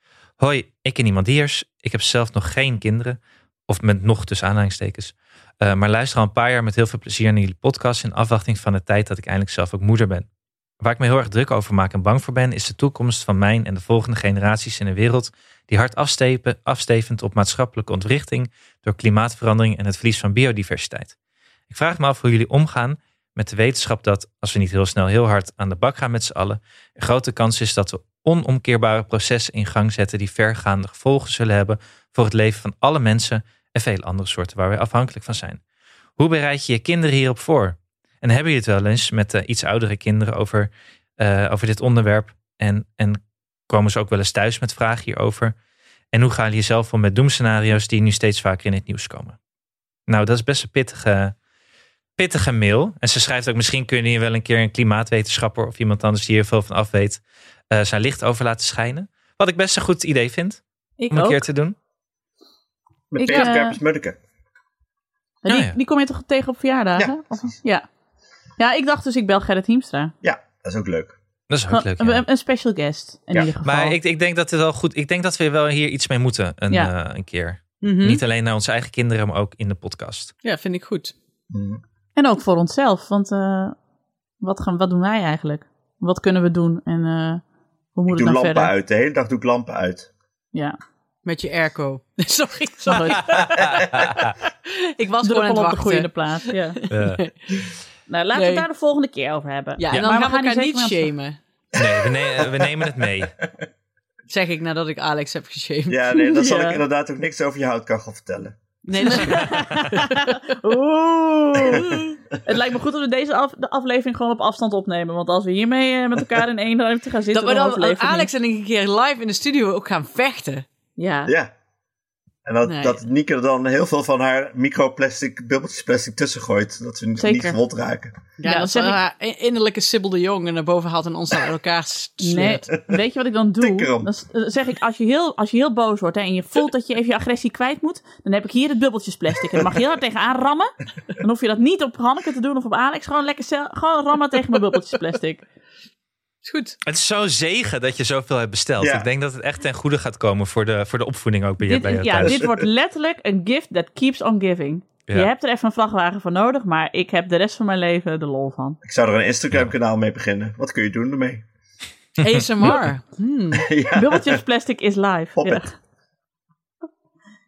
Hoi, ik en iemand diers. Ik heb zelf nog geen kinderen. Of met nog tussen aanhalingstekens. Eh, maar luister al een paar jaar met heel veel plezier naar jullie podcast. In afwachting van de tijd dat ik eindelijk zelf ook moeder ben. Waar ik me heel erg druk over maak en bang voor ben, is de toekomst van mijn en de volgende generaties in een wereld die hard afstepen, afstevend op maatschappelijke ontwrichting door klimaatverandering en het verlies van biodiversiteit. Ik vraag me af hoe jullie omgaan met de wetenschap dat, als we niet heel snel heel hard aan de bak gaan met z'n allen, er grote kans is dat we onomkeerbare processen in gang zetten die vergaande gevolgen zullen hebben voor het leven van alle mensen en vele andere soorten waar wij afhankelijk van zijn. Hoe bereid je je kinderen hierop voor? En hebben jullie het wel eens met eh, iets oudere kinderen over, eh, over dit onderwerp? En, en komen ze ook wel eens thuis met vragen hierover? En hoe gaan jullie zelf om met doemscenario's die nu steeds vaker in het nieuws komen? Nou, dat is best een pittige, pittige mail. En ze schrijft ook, misschien kun je hier wel een keer een klimaatwetenschapper of iemand anders die hier veel van af weet, eh, zijn licht over laten schijnen. Wat ik best een goed idee vind Ik om een ook. keer te doen. Met Ik. En die, Ja, ja. die kom je toch tegen op verjaardagen? Ja. Of- ja. Ja, ik dacht dus ik bel Gerrit Hiemstra. Ja, dat is ook leuk. Dat is ook leuk. een, ja. een special guest in Ja. ieder geval. Maar ik, ik denk dat het wel goed. Ik denk dat we wel hier iets mee moeten een, Ja. eh, een keer. Mhm. Niet alleen naar onze eigen kinderen, maar ook in de podcast. Ja, vind ik goed. Mm. En ook voor onszelf, want eh, wat, gaan, wat doen wij eigenlijk? Wat kunnen we doen en eh, hoe moet Ik het doe dan lampen verder? uit. De hele dag doe ik lampen uit. Ja, Met je airco. Sorry, sorry. ik was gewoon Druppel aan het op de goede plaats. Ja. Eh, Nou, laten we Nee. het daar de volgende keer over hebben. Ja, en dan Maar we gaan we elkaar niet shamen. nee, we, ne- we nemen het mee. Zeg ik nadat ik Alex heb geshamed. Ja, nee, dan zal Ja. ik inderdaad ook niks over je houtkachel vertellen. Nee, dat is Oeh. Het lijkt me goed dat we deze af- de aflevering gewoon op afstand opnemen. Want als we hiermee eh, met elkaar in één ruimte gaan zitten, dat we dan Alex en ik een keer live in de studio ook gaan vechten. Ja. Ja. En dat, Nee. dat er dan heel veel van haar microplastic, bubbeltjes plastic tussen gooit. Dat ze niet, niet gewond raken. Ja, Ja, dat zeg ik- haar innerlijke Sibyl de Jong en naar boven haalt en ons naar elkaar Nee, sleurt. weet je wat ik dan doe? Dan zeg ik, als je, heel, als je heel boos wordt hè, en je voelt dat je even je agressie kwijt moet, dan heb ik hier het bubbeltjes plastic. En dan mag je heel hard tegenaan rammen. Dan hoef je dat niet op Hanneke te doen of op Alex. Gewoon lekker gewoon rammen tegen mijn bubbeltjes plastic. Is goed. Het is zo'n zegen dat je zoveel hebt besteld. Ja. Ik denk dat het echt ten goede gaat komen voor de, voor de opvoeding ook bij, je- Dit, bij je ja, thuis. dit wordt letterlijk een gift that keeps on giving. Ja. Je hebt er even een vrachtwagen voor nodig, maar ik heb de rest van mijn leven de lol van. Ik zou er een Instagram kanaal mee beginnen. Wat kun je doen ermee? ASMR. Hmm. ja. Plastic is live. Ja.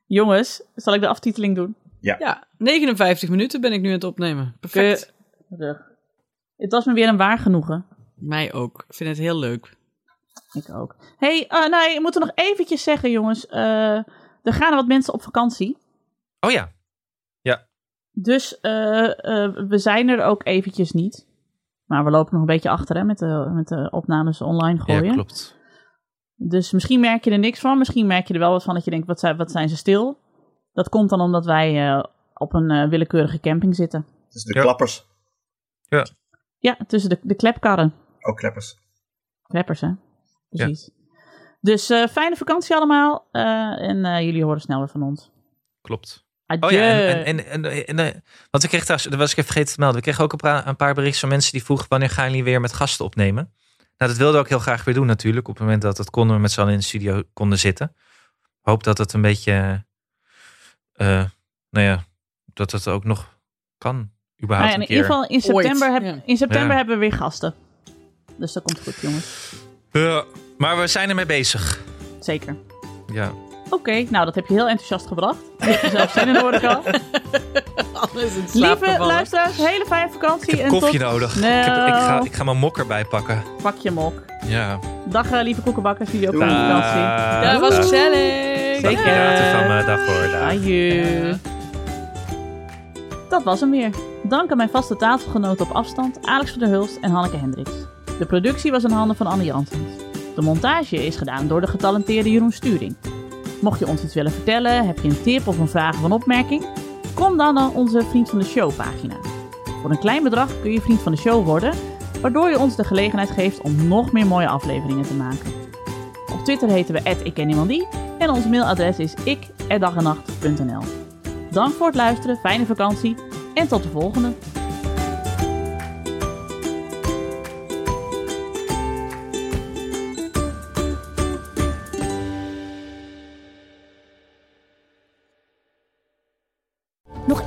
Jongens, zal ik de aftiteling doen? Ja, 59 minuten ben ik nu aan het opnemen. Perfect. Het was me weer een waar genoegen. Mij ook. Ik vind het heel leuk. Ik ook. hey, eh nee, we moeten nog eventjes zeggen, jongens. eh, er gaan wat mensen op vakantie. Oh ja, Dus eh, eh, we zijn er ook eventjes niet. Maar we lopen nog een beetje achter hè, met, de, met de opnames online gooien. Ja, klopt. Dus misschien merk je er niks van. Misschien merk je er wel wat van dat je denkt, wat zijn, wat zijn ze stil? Dat komt dan omdat wij eh, op een willekeurige camping zitten. Dus de Ja. klappers. Ja, tussen de, de klepkarren. Ook kleppers. Kleppers, hè? Precies. Dus eh, fijne vakantie allemaal. eh, en eh, jullie horen snel weer van ons. Klopt. Adieu. Oh ja, en, en, en, en, en, want we kregen trouwens, dat was ik even vergeten te melden. We kregen ook een paar, een paar berichten van mensen die vroegen wanneer gaan jullie weer met gasten opnemen. Nou, dat wilden we ook heel graag weer doen natuurlijk. Op het moment dat het konden we met z'n allen in de studio konden zitten. Hoop dat het een beetje, eh, nou ja, dat het ook nog kan. Nou Überhaupt ja, in een keer. ieder geval in september, heb- ja. in september Ja. hebben we weer gasten. Dus dat komt goed, jongens. Ja, maar we zijn ermee bezig. Zeker. Ja. Oké, nou dat heb je heel enthousiast gebracht. Je hebt er zelf zin in, hoor ik al. Alles in slaap Lieve gevallen. luisteraars, hele fijne vakantie. Ik heb en koffie tot... nodig. Ik, heb, ik, ga, ik ga mijn mok erbij pakken. Pak je mok. Ja. Dag eh, lieve koekenbakkers, jullie ook Doei. fijne vakantie. Ja, was gezellig. Zeker. Later van mijn dag hoor. Dag. Adieu. Dat was hem weer. Dank aan mijn vaste tafelgenoten op afstand, Alex van der Hulst en Hanneke Hendricks. De productie was in handen van Anne Janssens. De montage is gedaan door de getalenteerde Jeroen Sturing. Mocht je ons iets willen vertellen, heb je een tip of een vraag of een opmerking? Kom dan naar onze Vriend van de Show pagina. Voor een klein bedrag kun je Vriend van de Show worden, waardoor je ons de gelegenheid geeft om nog meer mooie afleveringen te maken. Op Twitter heten we @ikkenniemandie en ons mailadres is ik@dagenacht.nl. Dank voor het luisteren, fijne vakantie en tot de volgende.